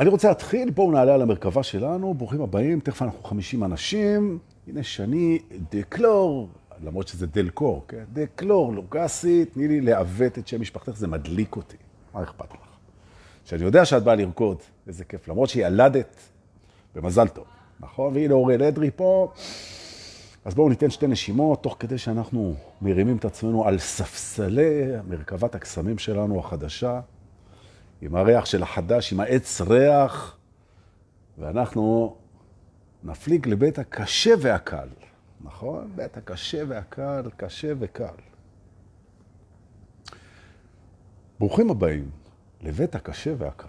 אני רוצה להתחיל, בואו נעלה על המרכבה שלנו, ברוכים הבאים, תכף אנחנו 50 אנשים. הנה שני דקלור, למרות שזה דלקור, כן? דקלור, לוגסי, תני לי לעוות את שם משפחתך, זה מדליק אותי. מה אכפת לך? שאני יודע שאת באה לרקוד, איזה כיף, למרות שילדת במזל טוב, נכון? והנה אוראל אדרי פה. אז בואו ניתן שתי נשימות, תוך כדי שאנחנו מרימים את עצמנו על ספסלי מרכבת הקסמים שלנו החדשה, עם הריח של החדש, עם העץ ריח, ואנחנו נפליג לבית הקשה והקל, נכון? בית הקשה והקל, קשה וקל. ברוכים הבאים לבית הקשה והקל.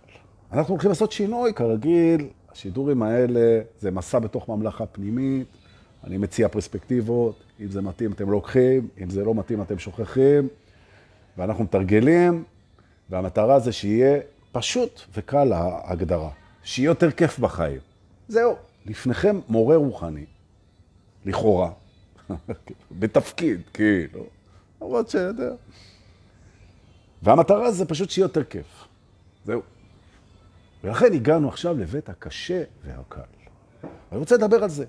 אנחנו הולכים לעשות שינוי, כרגיל, השידורים האלה זה מסע בתוך ממלכה פנימית, אני מציע פרספקטיבות, אם זה מתאים אתם לוקחים, אם זה לא מתאים אתם שוכחים, ואנחנו מתרגלים, והמטרה זה שיהיה פשוט וקל ההגדרה, שיהיה יותר כיף בחיים. זהו, לפניכם מורה רוחני, לכאורה, בתפקיד, כאילו, למרות שיודע. והמטרה זה פשוט שיהיה יותר כיף. זהו. ולכן הגענו עכשיו לבית הקשה והקל. אני רוצה לדבר על זה,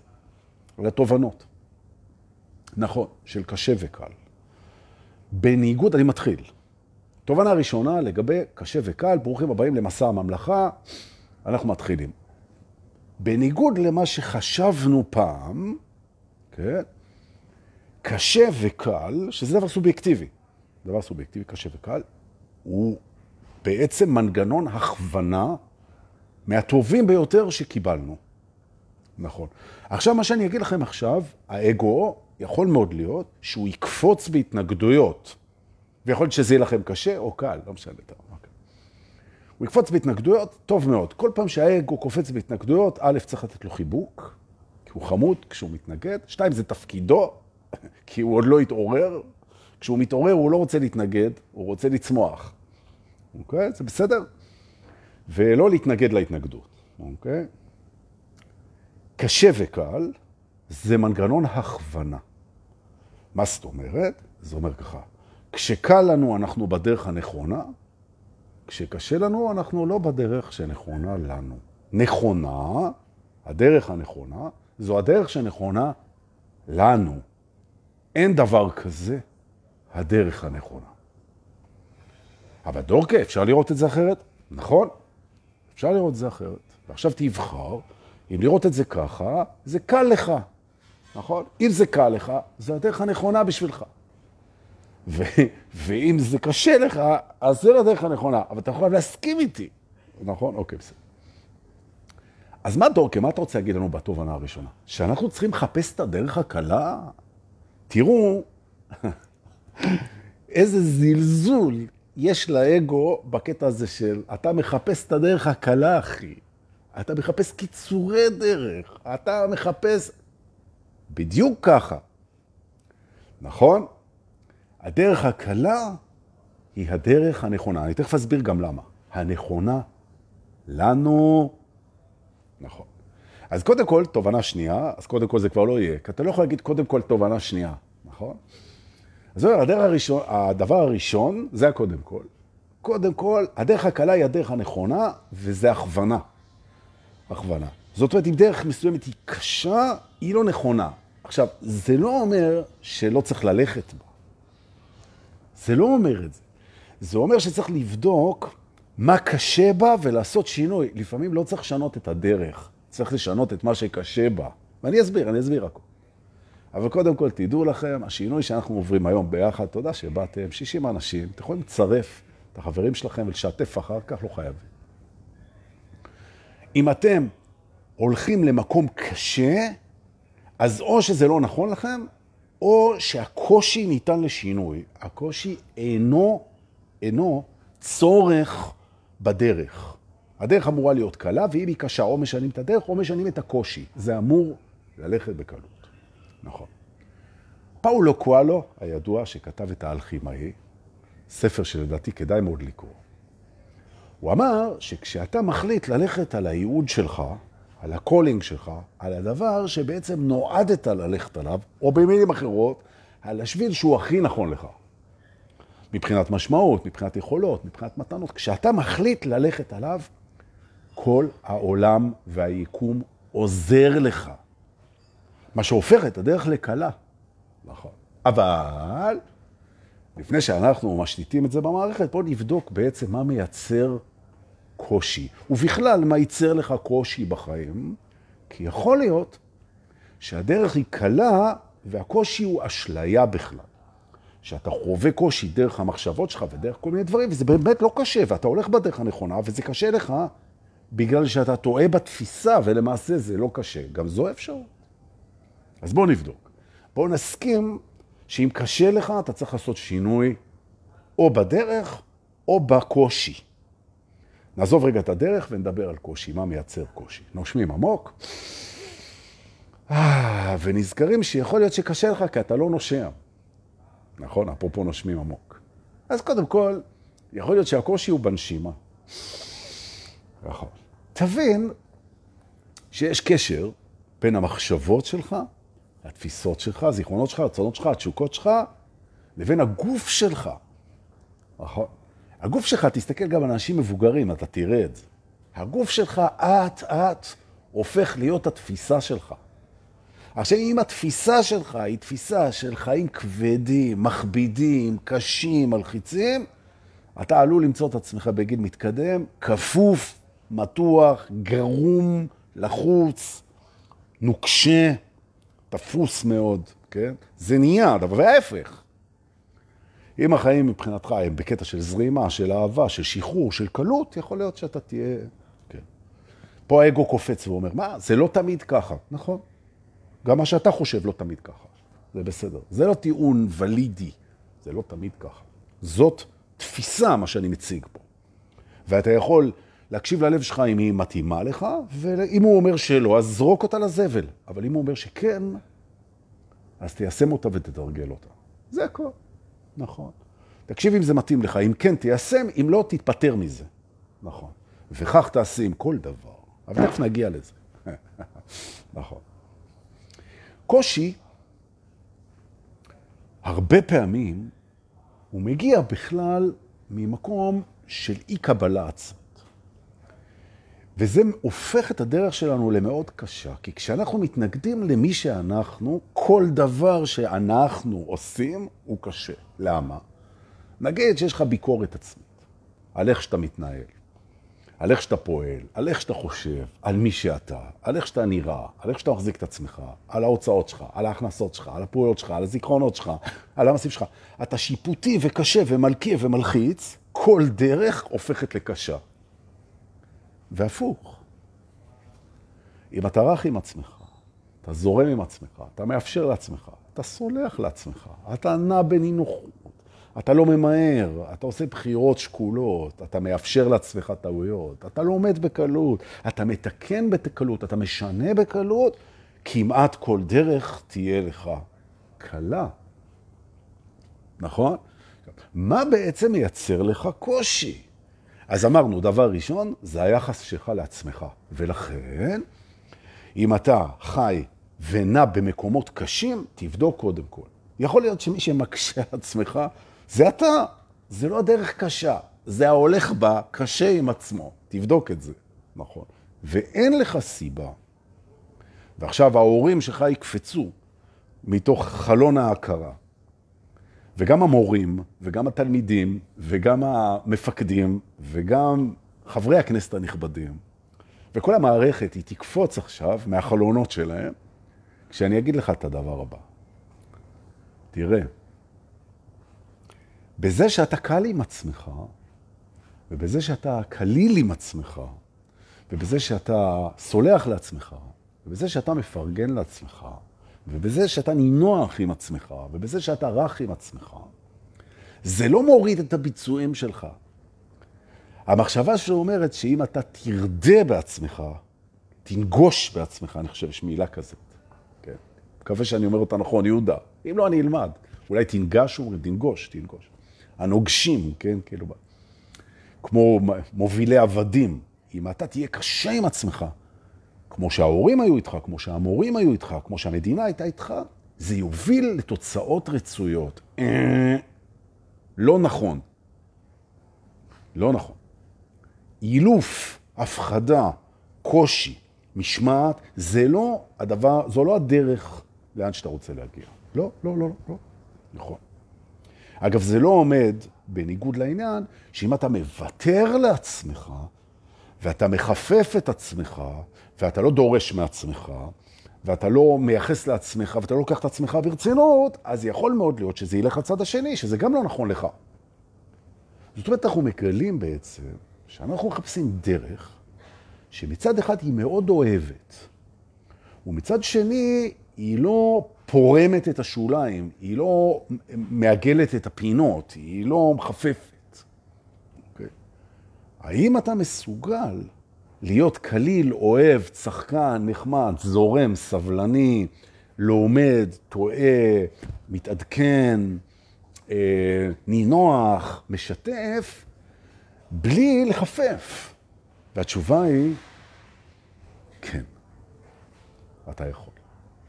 על התובנות. נכון, של קשה וקל. בניגוד, אני מתחיל. תובנה ראשונה לגבי קשה וקל, ברוכים הבאים למסע הממלכה, אנחנו מתחילים. בניגוד למה שחשבנו פעם, כן? קשה וקל, שזה דבר סובייקטיבי, דבר סובייקטיבי, קשה וקל, הוא בעצם מנגנון הכוונה מהטובים ביותר שקיבלנו. נכון. עכשיו, מה שאני אגיד לכם עכשיו, האגו יכול מאוד להיות שהוא יקפוץ בהתנגדויות. ויכול להיות שזה יהיה לכם קשה או קל, לא משנה. אוקיי. הוא יקפוץ בהתנגדויות, טוב מאוד. כל פעם שהאגו קופץ בהתנגדויות, א', צריך לתת לו חיבוק, כי הוא חמוד כשהוא מתנגד. שתיים, זה תפקידו, כי הוא עוד לא התעורר. כשהוא מתעורר הוא לא רוצה להתנגד, הוא רוצה לצמוח. אוקיי? זה בסדר? ולא להתנגד להתנגדות. אוקיי? קשה וקל זה מנגנון הכוונה. מה זאת אומרת? זה אומר ככה, כשקל לנו אנחנו בדרך הנכונה, כשקשה לנו אנחנו לא בדרך שנכונה לנו. נכונה, הדרך הנכונה, זו הדרך שנכונה לנו. אין דבר כזה הדרך הנכונה. אבל דורקה, אפשר לראות את זה אחרת? נכון, אפשר לראות את זה אחרת. ועכשיו תבחר, אם לראות את זה ככה, זה קל לך, נכון? אם זה קל לך, זה הדרך הנכונה בשבילך. ואם זה קשה לך, אז זה לא הדרך הנכונה, אבל אתה יכול להסכים איתי. נכון? אוקיי, בסדר. אז מה דורקה, מה אתה רוצה להגיד לנו בתובנה הראשונה? שאנחנו צריכים לחפש את הדרך הקלה? תראו איזה זלזול יש לאגו בקטע הזה של אתה מחפש את הדרך הקלה, אחי. אתה מחפש קיצורי דרך. אתה מחפש... בדיוק ככה. נכון? הדרך הקלה היא הדרך הנכונה. אני תכף אסביר גם למה. הנכונה לנו, נכון. אז קודם כל, תובנה שנייה, אז קודם כל זה כבר לא יהיה, כי אתה לא יכול להגיד קודם כל תובנה שנייה, נכון? אז זה הדרך הראשון, הדבר הראשון, זה הקודם כל. קודם כל, הדרך הקלה היא הדרך הנכונה, וזה הכוונה. הכוונה. זאת אומרת, אם דרך מסוימת היא קשה, היא לא נכונה. עכשיו, זה לא אומר שלא צריך ללכת בה. זה לא אומר את זה. זה אומר שצריך לבדוק מה קשה בה ולעשות שינוי. לפעמים לא צריך לשנות את הדרך, צריך לשנות את מה שקשה בה. ואני אסביר, אני אסביר הכול. אבל קודם כל, תדעו לכם, השינוי שאנחנו עוברים היום ביחד, תודה שבאתם, 60 אנשים, אתם יכולים לצרף את החברים שלכם ולשתף אחר כך, לא חייבים. אם אתם הולכים למקום קשה, אז או שזה לא נכון לכם, או שהקושי ניתן לשינוי. הקושי אינו, אינו צורך בדרך. הדרך אמורה להיות קלה, ואם היא קשה, או משנים את הדרך, או משנים את הקושי. זה אמור ללכת בקלות. נכון. פאולו קואלו, הידוע, שכתב את האלכימאי, ספר שלדעתי כדאי מאוד לקרוא. הוא אמר שכשאתה מחליט ללכת על הייעוד שלך, על ה calling שלך, על הדבר שבעצם נועדת ללכת עליו, או במילים אחרות, על השביל שהוא הכי נכון לך. מבחינת משמעות, מבחינת יכולות, מבחינת מתנות. כשאתה מחליט ללכת עליו, כל העולם והיקום עוזר לך. מה שהופך את הדרך לקלה. נכון. אבל לפני שאנחנו משתיתים את זה במערכת, בואו נבדוק בעצם מה מייצר קושי. ובכלל, מה ייצר לך קושי בחיים? כי יכול להיות שהדרך היא קלה והקושי הוא אשליה בכלל. שאתה חווה קושי דרך המחשבות שלך ודרך כל מיני דברים, וזה באמת לא קשה, ואתה הולך בדרך הנכונה, וזה קשה לך בגלל שאתה טועה בתפיסה, ולמעשה זה לא קשה. גם זו אפשרות. אז בואו נבדוק. בואו נסכים שאם קשה לך, אתה צריך לעשות שינוי או בדרך או בקושי. נעזוב רגע את הדרך ונדבר על קושי, מה מייצר קושי. נושמים עמוק, אה, ונזכרים שיכול להיות שקשה לך כי אתה לא נושם. נכון? אפרופו נושמים עמוק. אז קודם כל, יכול להיות שהקושי הוא בנשימה. נכון. תבין שיש קשר בין המחשבות שלך, התפיסות שלך, הזיכרונות שלך, הרצונות שלך, התשוקות שלך, לבין הגוף שלך. נכון? הגוף שלך, תסתכל גם על אנשים מבוגרים, אתה תראה את זה. הגוף שלך אט-אט הופך להיות התפיסה שלך. עכשיו, אם התפיסה שלך היא תפיסה של חיים כבדים, מכבידים, קשים, מלחיצים, אתה עלול למצוא את עצמך בגיל מתקדם, כפוף, מתוח, גרום, לחוץ, נוקשה, תפוס מאוד, כן? זה נהיה, אבל ההפך. אם החיים מבחינתך הם בקטע של זרימה, של אהבה, של שחרור, של קלות, יכול להיות שאתה תהיה... כן. פה האגו קופץ ואומר, מה, זה לא תמיד ככה. נכון. גם מה שאתה חושב לא תמיד ככה. זה בסדר. זה לא טיעון ולידי, זה לא תמיד ככה. זאת תפיסה, מה שאני מציג פה. ואתה יכול להקשיב ללב שלך אם היא מתאימה לך, ואם הוא אומר שלא, אז זרוק אותה לזבל. אבל אם הוא אומר שכן, אז תיישם אותה ותתרגל אותה. זה הכל. נכון. תקשיב אם זה מתאים לך. אם כן, תיישם, אם לא, תתפטר מזה. נכון. וכך תעשי עם כל דבר. אבל תכף נגיע לזה. נכון. קושי, הרבה פעמים, הוא מגיע בכלל ממקום של אי-קבלה עצמית. וזה הופך את הדרך שלנו למאוד קשה, כי כשאנחנו מתנגדים למי שאנחנו, כל דבר שאנחנו עושים הוא קשה. למה? נגיד שיש לך ביקורת עצמית על איך שאתה מתנהל. על איך שאתה פועל, על איך שאתה חושב, על מי שאתה, על איך שאתה נראה, על איך שאתה מחזיק את עצמך, על ההוצאות שלך, על ההכנסות שלך, על הפעולות שלך, על הזיכרונות שלך, על המסיב שלך. אתה שיפוטי וקשה ומלכי ומלחיץ, כל דרך הופכת לקשה. והפוך. אם אתה רך עם עצמך, אתה זורם עם עצמך, אתה מאפשר לעצמך, אתה סולח לעצמך, אתה נע בנינוחות, אתה לא ממהר, אתה עושה בחירות שקולות, אתה מאפשר לעצמך טעויות, אתה לומד בקלות, אתה מתקן בקלות, אתה משנה בקלות, כמעט כל דרך תהיה לך קלה. נכון? מה בעצם מייצר לך קושי? אז אמרנו, דבר ראשון, זה היחס שלך לעצמך. ולכן, אם אתה חי ונע במקומות קשים, תבדוק קודם כל. יכול להיות שמי שמקשה עצמך, זה אתה. זה לא דרך קשה, זה ההולך בה קשה עם עצמו. תבדוק את זה, נכון. ואין לך סיבה. ועכשיו ההורים שלך יקפצו מתוך חלון ההכרה. וגם המורים, וגם התלמידים, וגם המפקדים, וגם חברי הכנסת הנכבדים, וכל המערכת היא תקפוץ עכשיו מהחלונות שלהם, כשאני אגיד לך את הדבר הבא. תראה, בזה שאתה קל עם עצמך, ובזה שאתה קליל עם עצמך, ובזה שאתה סולח לעצמך, ובזה שאתה מפרגן לעצמך, ובזה שאתה נינוח עם עצמך, ובזה שאתה רך עם עצמך, זה לא מוריד את הביצועים שלך. המחשבה שאומרת שאם אתה תרדה בעצמך, תנגוש בעצמך, אני חושב, יש מילה כזאת. כן. מקווה שאני אומר אותה נכון, יהודה. אם לא, אני אלמד. אולי תנגש, אומרים, תנגוש, תנגוש. הנוגשים, כן, כאילו, כמו מובילי עבדים. אם אתה תהיה קשה עם עצמך, כמו שההורים היו איתך, כמו שהמורים היו איתך, כמו שהמדינה הייתה איתך, זה יוביל לתוצאות רצויות. אה, לא נכון. לא נכון. אילוף הפחדה, קושי, משמעת, זה לא הדבר, זו לא הדרך לאן שאתה רוצה להגיע. לא, לא, לא, לא. נכון. אגב, זה לא עומד, בניגוד לעניין, שאם אתה מוותר לעצמך, ואתה מחפף את עצמך, ואתה לא דורש מעצמך, ואתה לא מייחס לעצמך, ואתה לא לוקח את עצמך ברצינות, אז יכול מאוד להיות שזה ילך לצד השני, שזה גם לא נכון לך. זאת אומרת, אנחנו מגלים בעצם שאנחנו מחפשים דרך שמצד אחד היא מאוד אוהבת, ומצד שני היא לא פורמת את השוליים, היא לא מעגלת את הפינות, היא לא מחפפת. Okay. אוקיי? האם אתה מסוגל להיות כליל, אוהב, צחקן, נחמד, זורם, סבלני, לומד, טועה, מתעדכן, אה, נינוח, משתף, בלי לחפף? והתשובה היא, כן, אתה יכול.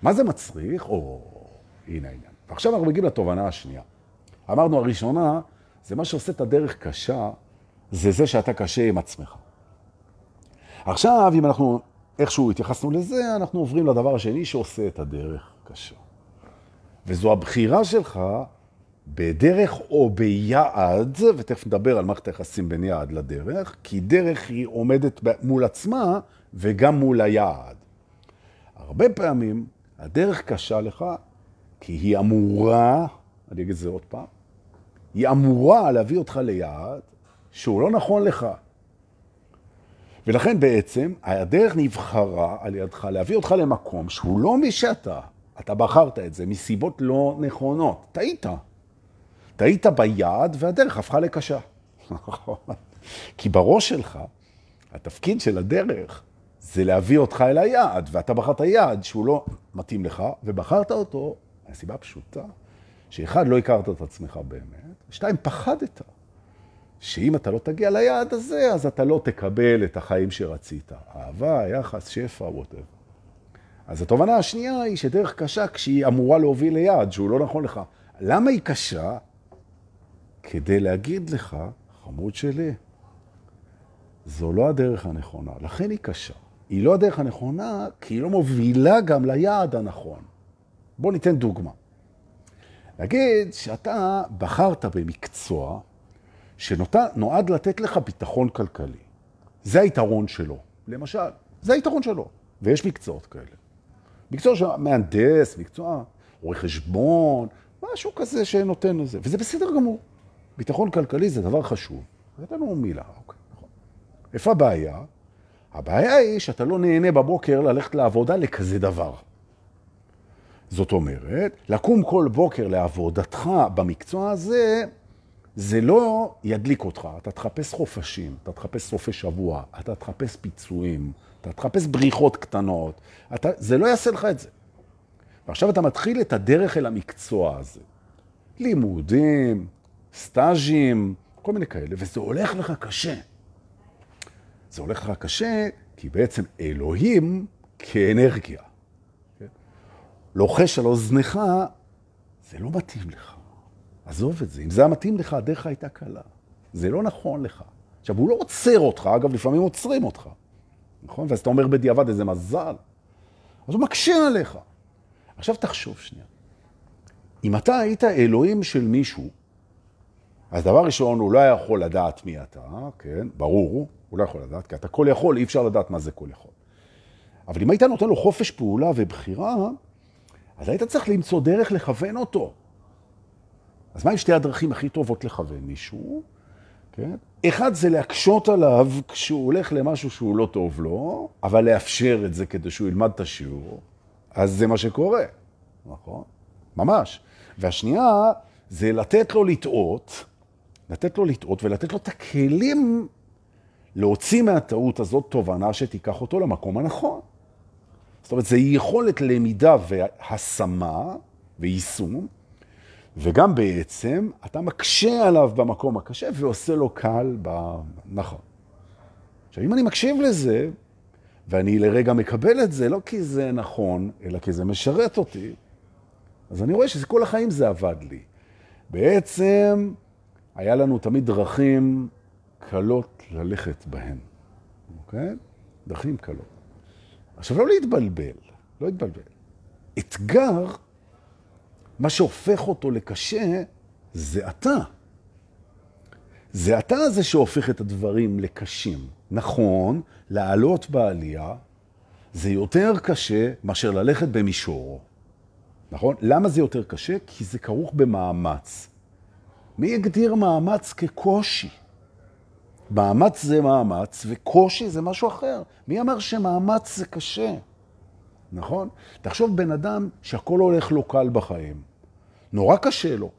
מה זה מצריך? או, הנה העניין. ועכשיו אנחנו מגיעים לתובנה השנייה. אמרנו, הראשונה, זה מה שעושה את הדרך קשה, זה זה שאתה קשה עם עצמך. עכשיו, אם אנחנו איכשהו התייחסנו לזה, אנחנו עוברים לדבר השני שעושה את הדרך קשה. וזו הבחירה שלך בדרך או ביעד, ותכף נדבר על מערכת היחסים בין יעד לדרך, כי דרך היא עומדת מול עצמה וגם מול היעד. הרבה פעמים הדרך קשה לך כי היא אמורה, אני אגיד את זה עוד פעם, היא אמורה להביא אותך ליעד שהוא לא נכון לך. ולכן בעצם הדרך נבחרה על ידך להביא אותך למקום שהוא לא מי שאתה. אתה בחרת את זה מסיבות לא נכונות. טעית. טעית ביעד והדרך הפכה לקשה. כי בראש שלך, התפקיד של הדרך זה להביא אותך אל היעד, ואתה בחרת יעד שהוא לא מתאים לך, ובחרת אותו מהסיבה פשוטה, שאחד, לא הכרת את עצמך באמת, ושתיים, פחדת. שאם אתה לא תגיע ליעד הזה, אז אתה לא תקבל את החיים שרצית. אהבה, יחס, שפע, ווטב. אז התובנה השנייה היא שדרך קשה כשהיא אמורה להוביל ליעד שהוא לא נכון לך. למה היא קשה? כדי להגיד לך, חמוד שלי, זו לא הדרך הנכונה, לכן היא קשה. היא לא הדרך הנכונה, כי היא לא מובילה גם ליעד הנכון. בוא ניתן דוגמה. נגיד שאתה בחרת במקצוע שנועד לתת לך ביטחון כלכלי. זה היתרון שלו, למשל. זה היתרון שלו. ויש מקצועות כאלה. מקצוע של מהנדס, מקצוע רואה חשבון, משהו כזה שנותן לזה. וזה בסדר גמור. ביטחון כלכלי זה דבר חשוב. זה לנו מילה, אוקיי, נכון. איפה הבעיה? הבעיה היא שאתה לא נהנה בבוקר ללכת לעבודה לכזה דבר. זאת אומרת, לקום כל בוקר לעבודתך במקצוע הזה, זה לא ידליק אותך. אתה תחפש חופשים, אתה תחפש סופי שבוע, אתה תחפש פיצויים, אתה תחפש בריחות קטנות. אתה, זה לא יעשה לך את זה. ועכשיו אתה מתחיל את הדרך אל המקצוע הזה. לימודים, סטאז'ים, כל מיני כאלה, וזה הולך לך קשה. זה הולך לך קשה, כי בעצם אלוהים כאנרגיה. לוחש על אוזנך, זה לא מתאים לך. עזוב את זה. אם זה היה מתאים לך, הדרך הייתה קלה. זה לא נכון לך. עכשיו, הוא לא עוצר אותך, אגב, לפעמים עוצרים אותך. נכון? ואז אתה אומר בדיעבד, איזה מזל. אז הוא מקשה עליך. עכשיו תחשוב שנייה. אם אתה היית אלוהים של מישהו, אז דבר ראשון, הוא לא היה יכול לדעת מי אתה, כן? ברור, הוא לא יכול לדעת, כי אתה כל יכול, אי אפשר לדעת מה זה כל יכול. אבל אם היית נותן לו חופש פעולה ובחירה, אז היית צריך למצוא דרך לכוון אותו. אז מה עם שתי הדרכים הכי טובות לכוון מישהו? כן? אחד זה להקשות עליו כשהוא הולך למשהו שהוא לא טוב לו, אבל לאפשר את זה כדי שהוא ילמד את השיעור, אז זה מה שקורה, נכון? ממש. והשנייה זה לתת לו לטעות, לתת לו לטעות ולתת לו את הכלים להוציא מהטעות הזאת תובנה שתיקח אותו למקום הנכון. זאת אומרת, זה יכולת למידה והשמה ויישום, וגם בעצם אתה מקשה עליו במקום הקשה ועושה לו קל בנכון. עכשיו, אם אני מקשיב לזה, ואני לרגע מקבל את זה, לא כי זה נכון, אלא כי זה משרת אותי, אז אני רואה שכל החיים זה עבד לי. בעצם היה לנו תמיד דרכים קלות ללכת בהן. אוקיי? דרכים קלות. עכשיו, לא להתבלבל, לא להתבלבל. אתגר, מה שהופך אותו לקשה, זה אתה. זה אתה זה שהופך את הדברים לקשים. נכון, לעלות בעלייה זה יותר קשה מאשר ללכת במישור. נכון? למה זה יותר קשה? כי זה כרוך במאמץ. מי הגדיר מאמץ כקושי? מאמץ זה מאמץ, וקושי זה משהו אחר. מי אמר שמאמץ זה קשה? נכון? תחשוב בן אדם שהכל הולך לו קל בחיים. נורא קשה לו.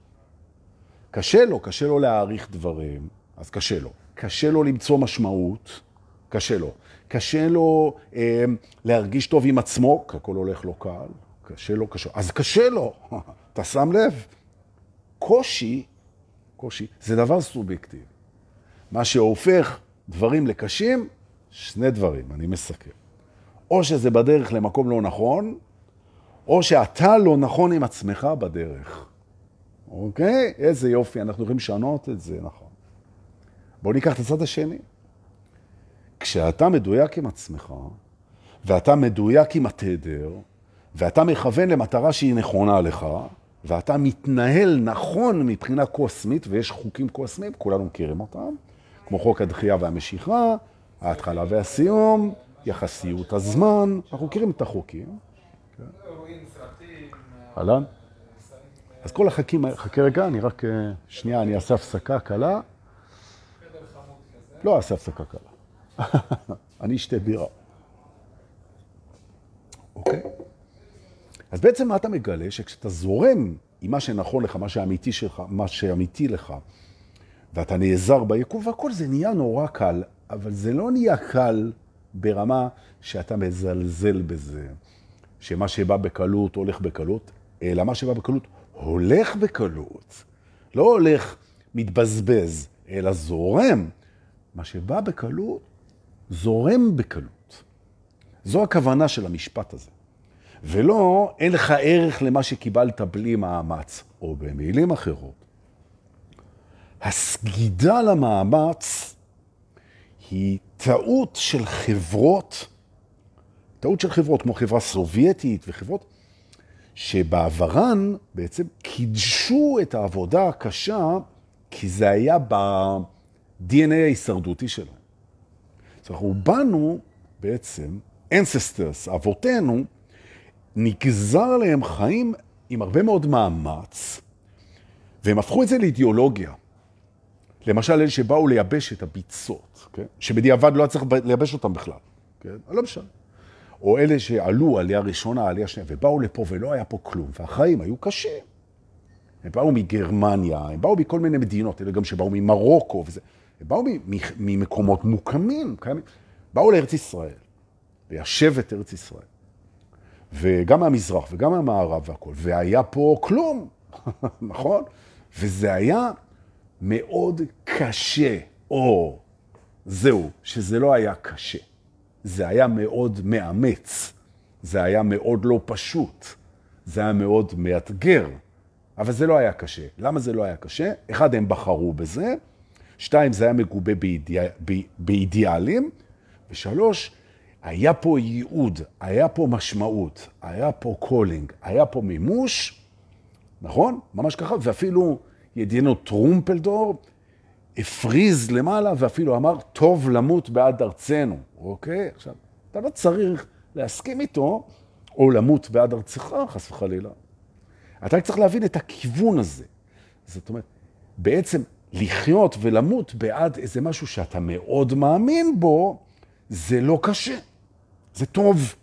קשה לו, קשה לו להעריך דברים, אז קשה לו. קשה לו למצוא משמעות, קשה לו. קשה לו אה, להרגיש טוב עם עצמו, כי הכל הולך לו קל. קשה לו, קשה. אז קשה לו, אתה שם לב? קושי, קושי, זה דבר סובייקטיבי. מה שהופך דברים לקשים, שני דברים, אני מסכם. או שזה בדרך למקום לא נכון, או שאתה לא נכון עם עצמך בדרך. אוקיי? איזה יופי, אנחנו יכולים לשנות את זה, נכון. בואו ניקח את הצד השני. כשאתה מדויק עם עצמך, ואתה מדויק עם התדר, ואתה מכוון למטרה שהיא נכונה לך, ואתה מתנהל נכון מבחינה קוסמית, ויש חוקים קוסמיים, כולנו מכירים אותם, כמו חוק הדחייה והמשיכה, ההתחלה והסיום, יחסיות הזמן, אנחנו מכירים את החוקים. אהלן? אז כל החכים, חכה רגע, אני רק, אה, שנייה, אני אעשה הפסקה קלה. לא אעשה הפסקה קלה. אני אשתה בירה. אוקיי? אז בעצם מה אתה מגלה? שכשאתה זורם עם מה שנכון לך, מה שאמיתי שלך, מה שאמיתי לך, ואתה נעזר ביקום, והכל זה נהיה נורא קל, אבל זה לא נהיה קל ברמה שאתה מזלזל בזה, שמה שבא בקלות הולך בקלות, אלא מה שבא בקלות הולך בקלות. לא הולך מתבזבז, אלא זורם. מה שבא בקלות, זורם בקלות. זו הכוונה של המשפט הזה. ולא, אין לך ערך למה שקיבלת בלי מאמץ, או במילים אחרות. הסגידה למאמץ היא טעות של חברות, טעות של חברות כמו חברה סובייטית וחברות, שבעברן בעצם קידשו את העבודה הקשה, כי זה היה ב-DNA ההישרדותי שלהם. אז אנחנו באנו בעצם, ancestors, אבותינו, נגזר עליהם חיים עם הרבה מאוד מאמץ, והם הפכו את זה לאידיאולוגיה. למשל, אלה שבאו לייבש את הביצות, כן? שבדיעבד לא היה צריך לייבש אותם בכלל, כן? לא משנה. או אלה שעלו עלייה ראשונה, עלייה שנייה, ובאו לפה ולא היה פה כלום, והחיים היו קשים. הם באו מגרמניה, הם באו מכל מיני מדינות, אלה גם שבאו ממרוקו וזה. הם באו ממקומות מוקמים, קיימים. באו לארץ ישראל, ליישב ארץ ישראל. וגם מהמזרח וגם מהמערב והכל, והיה פה כלום, נכון? וזה היה מאוד קשה, או זהו, שזה לא היה קשה. זה היה מאוד מאמץ, זה היה מאוד לא פשוט, זה היה מאוד מאתגר, אבל זה לא היה קשה. למה זה לא היה קשה? אחד, הם בחרו בזה, שתיים, זה היה מגובה באידיאל, באידיאלים, ושלוש, היה פה ייעוד, היה פה משמעות, היה פה calling, היה פה מימוש, נכון? ממש ככה, ואפילו ידידנו טרומפלדור הפריז למעלה ואפילו אמר, טוב למות בעד ארצנו, אוקיי? עכשיו, אתה לא צריך להסכים איתו, או למות בעד ארצך, חס וחלילה. אתה צריך להבין את הכיוון הזה. זאת אומרת, בעצם לחיות ולמות בעד איזה משהו שאתה מאוד מאמין בו, זה לא קשה. זה טוב.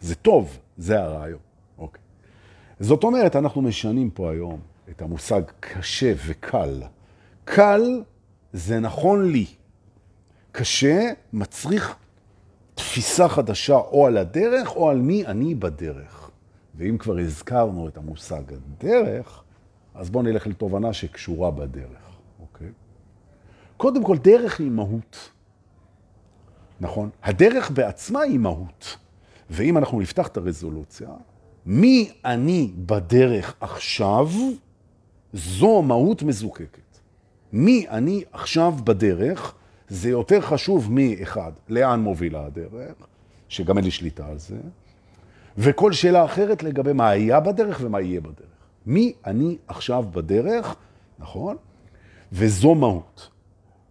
זה טוב, זה הרעיון. אוקיי. זאת אומרת, אנחנו משנים פה היום את המושג קשה וקל. קל זה נכון לי. קשה מצריך תפיסה חדשה או על הדרך או על מי אני בדרך. ואם כבר הזכרנו את המושג הדרך, אז בואו נלך לתובנה שקשורה בדרך, אוקיי? קודם כל, דרך היא מהות. נכון? הדרך בעצמה היא מהות. ואם אנחנו נפתח את הרזולוציה, מי אני בדרך עכשיו, זו מהות מזוקקת. מי אני עכשיו בדרך, זה יותר חשוב מאחד, לאן מובילה הדרך, שגם אין לי שליטה על זה, וכל שאלה אחרת לגבי מה היה בדרך ומה יהיה בדרך. מי אני עכשיו בדרך, נכון? וזו מהות.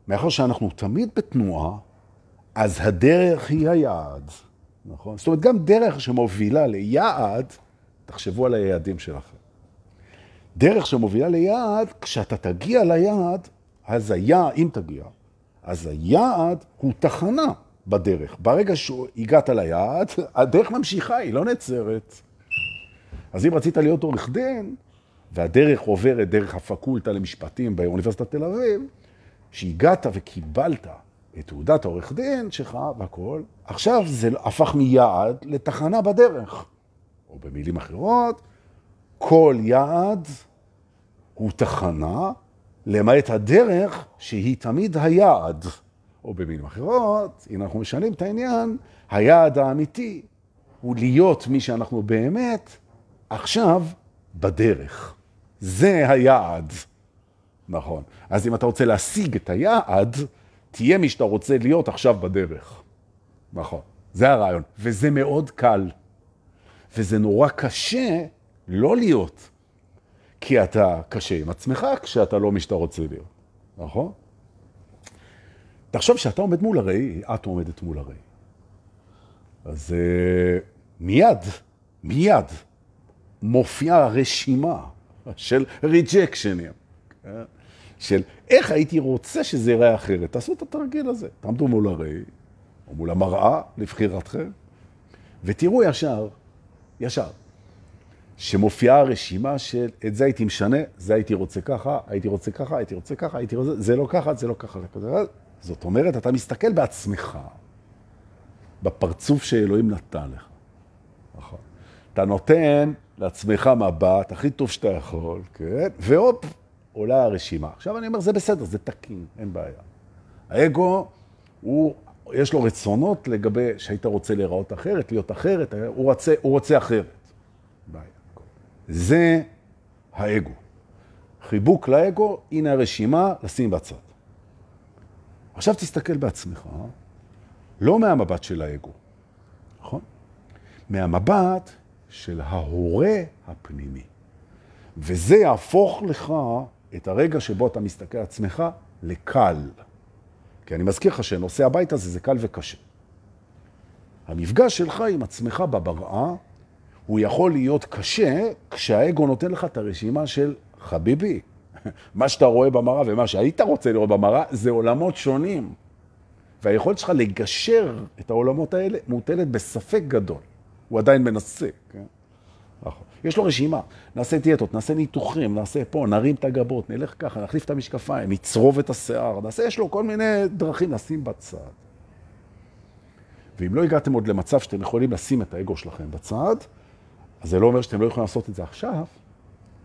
מאחר שאנחנו תמיד בתנועה, אז הדרך היא היעד, נכון? זאת אומרת, גם דרך שמובילה ליעד, תחשבו על היעדים שלכם. דרך שמובילה ליעד, כשאתה תגיע ליעד, אז היעד, אם תגיע, אז היעד הוא תחנה בדרך. ברגע שהגעת ליעד, הדרך ממשיכה, היא לא נצרת. אז אם רצית להיות עורך דין, והדרך עוברת דרך הפקולטה למשפטים באוניברסיטת תל אביב, שהגעת וקיבלת את תעודת העורך דין שלך והכל, עכשיו זה הפך מיעד לתחנה בדרך. או במילים אחרות, כל יעד הוא תחנה, למעט הדרך שהיא תמיד היעד. או במילים אחרות, אם אנחנו משנים את העניין, היעד האמיתי הוא להיות מי שאנחנו באמת עכשיו בדרך. זה היעד. נכון. אז אם אתה רוצה להשיג את היעד, תהיה מי שאתה רוצה להיות עכשיו בדרך. נכון. זה הרעיון. וזה מאוד קל. וזה נורא קשה לא להיות. כי אתה קשה עם עצמך כשאתה לא מי שאתה רוצה להיות. נכון? תחשוב שאתה עומד מול הראי, את עומדת מול הראי. אז uh, מיד, מיד, מופיעה רשימה של ריג'קשנים, כן? של איך הייתי רוצה שזה ייראה אחרת. תעשו את התרגיל הזה. תעמדו מול הראי, או מול המראה, לבחירתכם, ותראו ישר, ישר, שמופיעה רשימה של את זה הייתי משנה, זה הייתי רוצה ככה, הייתי רוצה ככה, הייתי רוצה ככה, הייתי רוצה, זה לא ככה, זה לא ככה, זה ככה. זאת אומרת, אתה מסתכל בעצמך, בפרצוף שאלוהים נתן לך. נכון. אתה נותן לעצמך מבט הכי טוב שאתה יכול, כן? והופ, עולה הרשימה. עכשיו אני אומר, זה בסדר, זה תקין, אין בעיה. האגו, הוא, יש לו רצונות לגבי שהיית רוצה להיראות אחרת, להיות אחרת, הוא רוצה, הוא רוצה אחרת. זה האגו. חיבוק לאגו, הנה הרשימה, לשים בצד. עכשיו תסתכל בעצמך, לא מהמבט של האגו, נכון? מהמבט של ההורה הפנימי. וזה יהפוך לך את הרגע שבו אתה מסתכל על עצמך לקל. כי אני מזכיר לך שנושא הבית הזה זה קל וקשה. המפגש שלך עם עצמך בבראה, הוא יכול להיות קשה כשהאגו נותן לך את הרשימה של חביבי, מה שאתה רואה במראה ומה שהיית רוצה לראות במראה, זה עולמות שונים. והיכולת שלך לגשר את העולמות האלה מוטלת בספק גדול. הוא עדיין מנסה, כן? נכון. יש לו רשימה, נעשה דיאטות, נעשה ניתוחים, נעשה פה, נרים את הגבות, נלך ככה, נחליף את המשקפיים, נצרוב את השיער, נעשה, יש לו כל מיני דרכים לשים בצד. ואם לא הגעתם עוד למצב שאתם יכולים לשים את האגו שלכם בצד, אז זה לא אומר שאתם לא יכולים לעשות את זה עכשיו,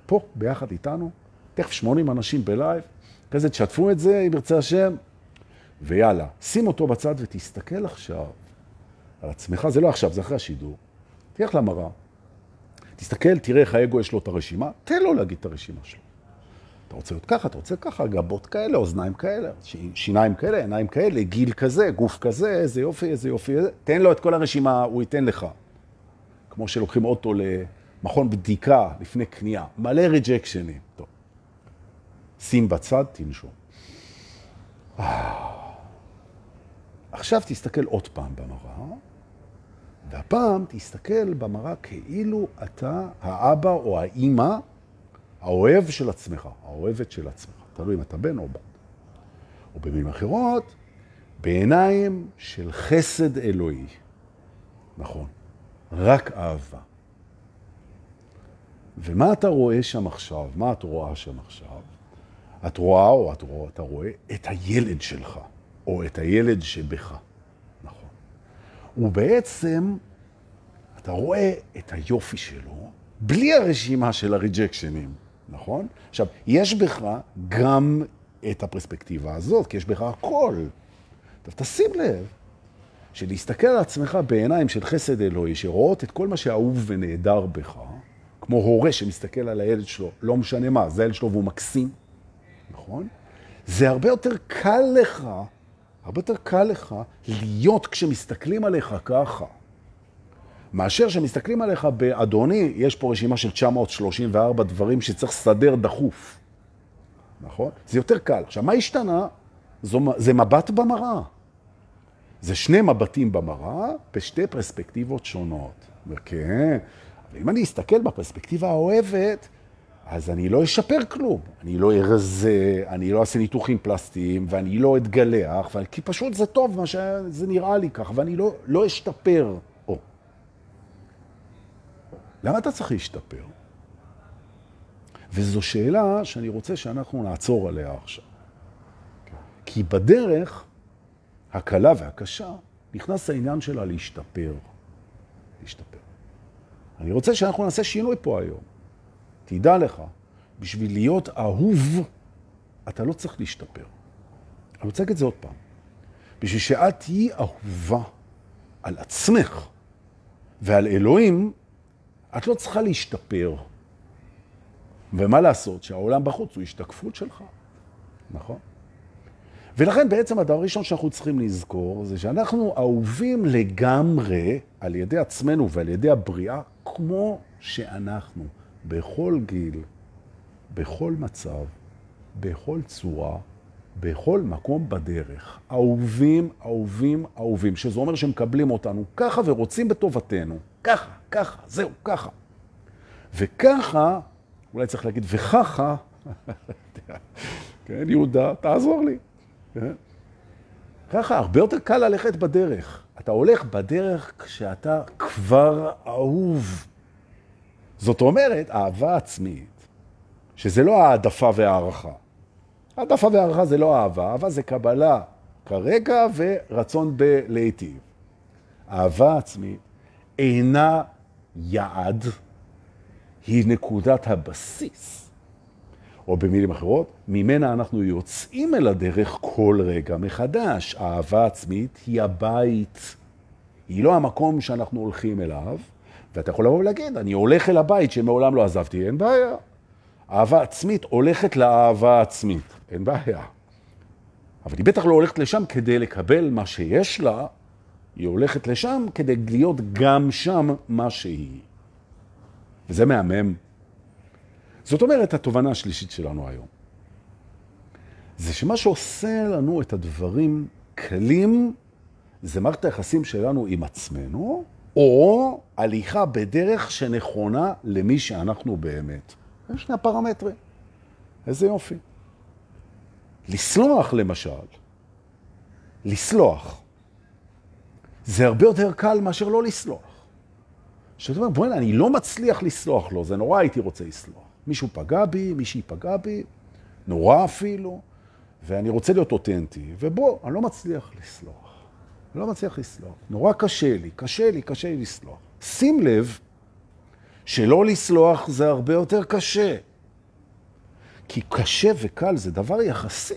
פה, ביחד איתנו, תכף 80 אנשים בלייב, כזה תשתפו את זה, אם ירצה השם, ויאללה, שים אותו בצד ותסתכל עכשיו על עצמך, זה לא עכשיו, זה אחרי השידור. תלך למראה, תסתכל, תראה איך האגו יש לו את הרשימה, תן לו להגיד את הרשימה שלו. אתה רוצה להיות ככה, אתה רוצה ככה, גבות כאלה, אוזניים כאלה, שיניים כאלה, עיניים כאלה, גיל כזה, גוף כזה, איזה יופי, איזה יופי, איזה... תן לו את כל הרשימה, הוא ייתן לך. כמו שלוקחים אוטו למכון בדיקה לפני קנייה, מלא ריג'קשנים. טוב. שים בצד, תנשום. עכשיו תסתכל עוד פעם במראה, והפעם תסתכל במראה כאילו אתה האבא או האימא, האוהב של עצמך, האוהבת של עצמך, תלוי אם אתה בן או בת. או במילים אחרות, בעיניים של חסד אלוהי. נכון, רק אהבה. ומה אתה רואה שם עכשיו? מה את רואה שם עכשיו? את רואה או את רואה, אתה רואה את הילד שלך, או את הילד שבך. נכון. ובעצם אתה רואה את היופי שלו בלי הרשימה של הריג'קשנים, נכון? עכשיו, יש בך גם את הפרספקטיבה הזאת, כי יש בך הכל. עכשיו, תשים לב שלהסתכל על עצמך בעיניים של חסד אלוהי, שרואות את כל מה שאהוב ונהדר בך, כמו הורה שמסתכל על הילד שלו, לא משנה מה, זה הילד שלו והוא מקסים, נכון? זה הרבה יותר קל לך הרבה יותר קל לך להיות כשמסתכלים עליך ככה. מאשר שמסתכלים עליך באדוני, יש פה רשימה של 934 דברים שצריך לסדר דחוף. נכון? זה יותר קל. עכשיו, מה השתנה? זו, זה מבט במראה. זה שני מבטים במראה בשתי פרספקטיבות שונות. וכן, אם אני אסתכל בפרספקטיבה האוהבת, אז אני לא אשפר כלום. אני לא ארזה, אני לא אעשה ניתוחים פלסטיים, ואני לא אתגלח, כי פשוט זה טוב מה שזה נראה לי כך, ואני לא, לא אשתפר. או. למה אתה צריך להשתפר? וזו שאלה שאני רוצה שאנחנו נעצור עליה עכשיו. כי בדרך הקלה והקשה נכנס העניין שלה להשתפר. להשתפר. אני רוצה שאנחנו נעשה שינוי פה היום. תדע לך, בשביל להיות אהוב, אתה לא צריך להשתפר. אני רוצה להגיד את זה עוד פעם. בשביל שאת תהיי אהובה על עצמך ועל אלוהים, את לא צריכה להשתפר. ומה לעשות שהעולם בחוץ הוא השתקפות שלך, נכון? ולכן בעצם הדבר הראשון שאנחנו צריכים לזכור זה שאנחנו אהובים לגמרי על ידי עצמנו ועל ידי הבריאה כמו שאנחנו, בכל גיל, בכל מצב, בכל צורה, בכל מקום בדרך. אהובים, אהובים, אהובים, שזה אומר שמקבלים אותנו ככה ורוצים בטובתנו. ככה, ככה, זהו, ככה. וככה, אולי צריך להגיד, וככה, כן, יהודה, תעזור לי. כן? ככה, הרבה יותר קל ללכת בדרך. אתה הולך בדרך כשאתה כבר אהוב. זאת אומרת, אהבה עצמית, שזה לא העדפה והערכה. העדפה והערכה זה לא אהבה, אהבה זה קבלה כרגע ורצון בלהיטיב. אהבה עצמית אינה יעד, היא נקודת הבסיס. או במילים אחרות, ממנה אנחנו יוצאים אל הדרך כל רגע מחדש. אהבה עצמית היא הבית, היא לא המקום שאנחנו הולכים אליו, ואתה יכול לבוא ולהגיד, אני הולך אל הבית שמעולם לא עזבתי, אין בעיה. אהבה עצמית הולכת לאהבה עצמית, אין בעיה. אבל היא בטח לא הולכת לשם כדי לקבל מה שיש לה, היא הולכת לשם כדי להיות גם שם מה שהיא. וזה מהמם. זאת אומרת, התובנה השלישית שלנו היום, זה שמה שעושה לנו את הדברים קלים, זה מערכת היחסים שלנו עם עצמנו, או הליכה בדרך שנכונה למי שאנחנו באמת. זה שני הפרמטרים. איזה יופי. לסלוח, למשל, לסלוח, זה הרבה יותר קל מאשר לא לסלוח. שאתה אומר, בוא'נה, אני לא מצליח לסלוח לו, זה נורא הייתי רוצה לסלוח. מישהו פגע בי, מישהי פגע בי, נורא אפילו, ואני רוצה להיות אותנטי, ובוא, אני לא מצליח לסלוח. אני לא מצליח לסלוח. נורא קשה לי, קשה לי, קשה לי לסלוח. שים לב שלא לסלוח זה הרבה יותר קשה. כי קשה וקל זה דבר יחסי.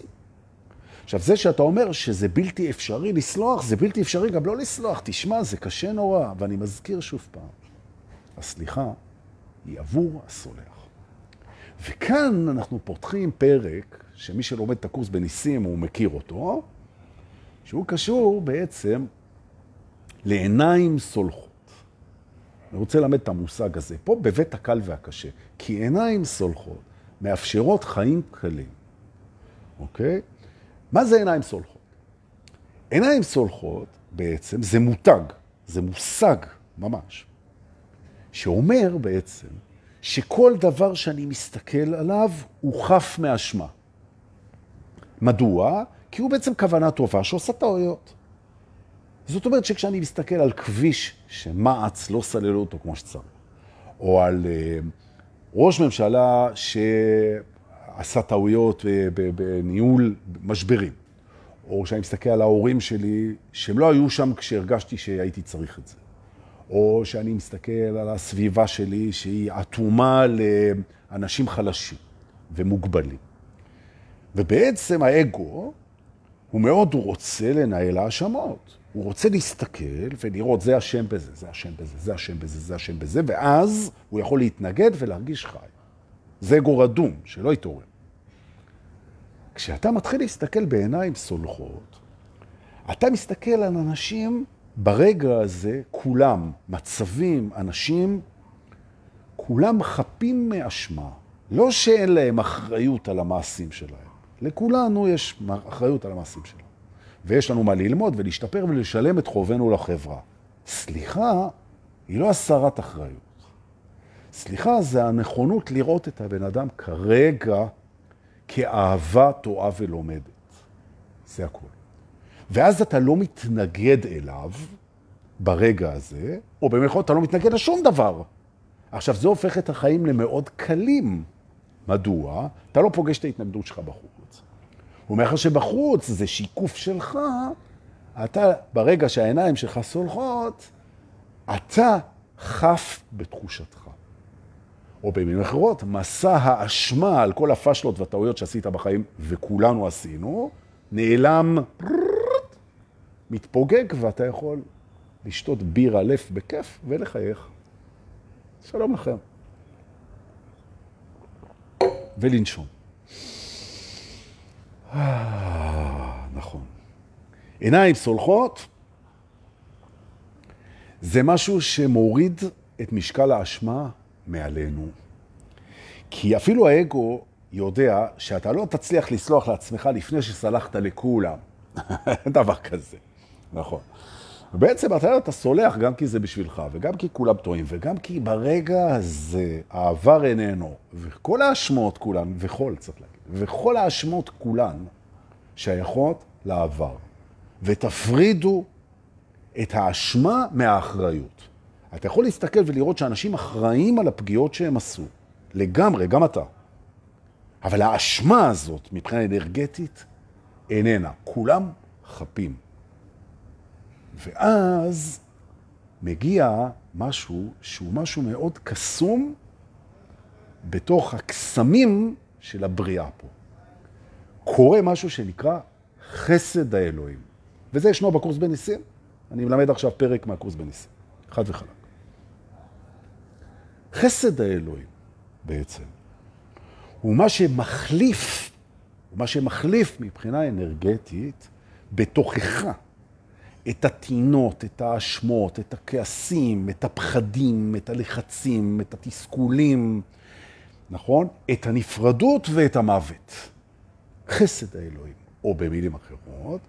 עכשיו, זה שאתה אומר שזה בלתי אפשרי לסלוח, זה בלתי אפשרי גם לא לסלוח. תשמע, זה קשה נורא, ואני מזכיר שוב פעם, הסליחה היא עבור הסולח. וכאן אנחנו פותחים פרק, שמי שלומד את הקורס בניסים הוא מכיר אותו, שהוא קשור בעצם לעיניים סולחות. אני רוצה ללמד את המושג הזה, פה בבית הקל והקשה, כי עיניים סולחות מאפשרות חיים קלים, אוקיי? מה זה עיניים סולחות? עיניים סולחות בעצם זה מותג, זה מושג ממש, שאומר בעצם שכל דבר שאני מסתכל עליו הוא חף מאשמה. מדוע? כי הוא בעצם כוונה טובה שעושה טעויות. זאת אומרת שכשאני מסתכל על כביש שמעץ לא סללו אותו כמו שצריך, או על uh, ראש ממשלה שעשה טעויות בניהול משברים, או שאני מסתכל על ההורים שלי, שהם לא היו שם כשהרגשתי שהייתי צריך את זה. או שאני מסתכל על הסביבה שלי שהיא אטומה לאנשים חלשים ומוגבלים. ובעצם האגו, הוא מאוד רוצה לנהל האשמות. הוא רוצה להסתכל ולראות, זה השם בזה, זה השם בזה, זה השם בזה, זה השם בזה, ואז הוא יכול להתנגד ולהרגיש חי. זה אגו רדום, שלא יתעורר. כשאתה מתחיל להסתכל בעיניים סולחות, אתה מסתכל על אנשים ברגע הזה, כולם, מצבים, אנשים, כולם חפים מאשמה. לא שאין להם אחריות על המעשים שלהם. לכולנו יש אחריות על המעשים שלנו. ויש לנו מה ללמוד ולהשתפר ולשלם את חובנו לחברה. סליחה היא לא הסרת אחריות. סליחה זה הנכונות לראות את הבן אדם כרגע כאהבה טועה ולומדת. זה הכל. ואז אתה לא מתנגד אליו ברגע הזה, או במיוחד אתה לא מתנגד לשום דבר. עכשיו, זה הופך את החיים למאוד קלים. מדוע? אתה לא פוגש את ההתנגדות שלך בחוץ. הוא אומר לך שבחוץ זה שיקוף שלך, אתה, ברגע שהעיניים שלך סולחות, אתה חף בתחושתך. או במילים אחרות, מסע האשמה על כל הפשלות והטעויות שעשית בחיים, וכולנו עשינו, נעלם, מתפוגג, ואתה יכול לשתות בירה לף בכיף ולחייך. שלום לכם. ולנשום. אה, נכון. עיניים סולחות זה משהו שמוריד את משקל האשמה מעלינו. כי אפילו האגו יודע שאתה לא תצליח לסלוח לעצמך לפני שסלחת לכולם. דבר כזה, נכון. ובעצם אתה, אתה סולח גם כי זה בשבילך, וגם כי כולם טועים, וגם כי ברגע הזה העבר איננו, וכל האשמות כולן, וכל, צריך להגיד, וכל האשמות כולן שייכות לעבר. ותפרידו את האשמה מהאחריות. אתה יכול להסתכל ולראות שאנשים אחראים על הפגיעות שהם עשו. לגמרי, גם אתה. אבל האשמה הזאת, מבחינה אנרגטית, איננה. כולם חפים. ואז מגיע משהו שהוא משהו מאוד קסום בתוך הקסמים של הבריאה פה. קורה משהו שנקרא חסד האלוהים. וזה ישנו בקורס בניסים. אני מלמד עכשיו פרק מהקורס בניסים. חד וחלק. חסד האלוהים בעצם הוא מה שמחליף, הוא מה שמחליף מבחינה אנרגטית בתוכך את הטינות, את האשמות, את הכעסים, את הפחדים, את הלחצים, את התסכולים, נכון? את הנפרדות ואת המוות. חסד האלוהים, או במילים אחרות,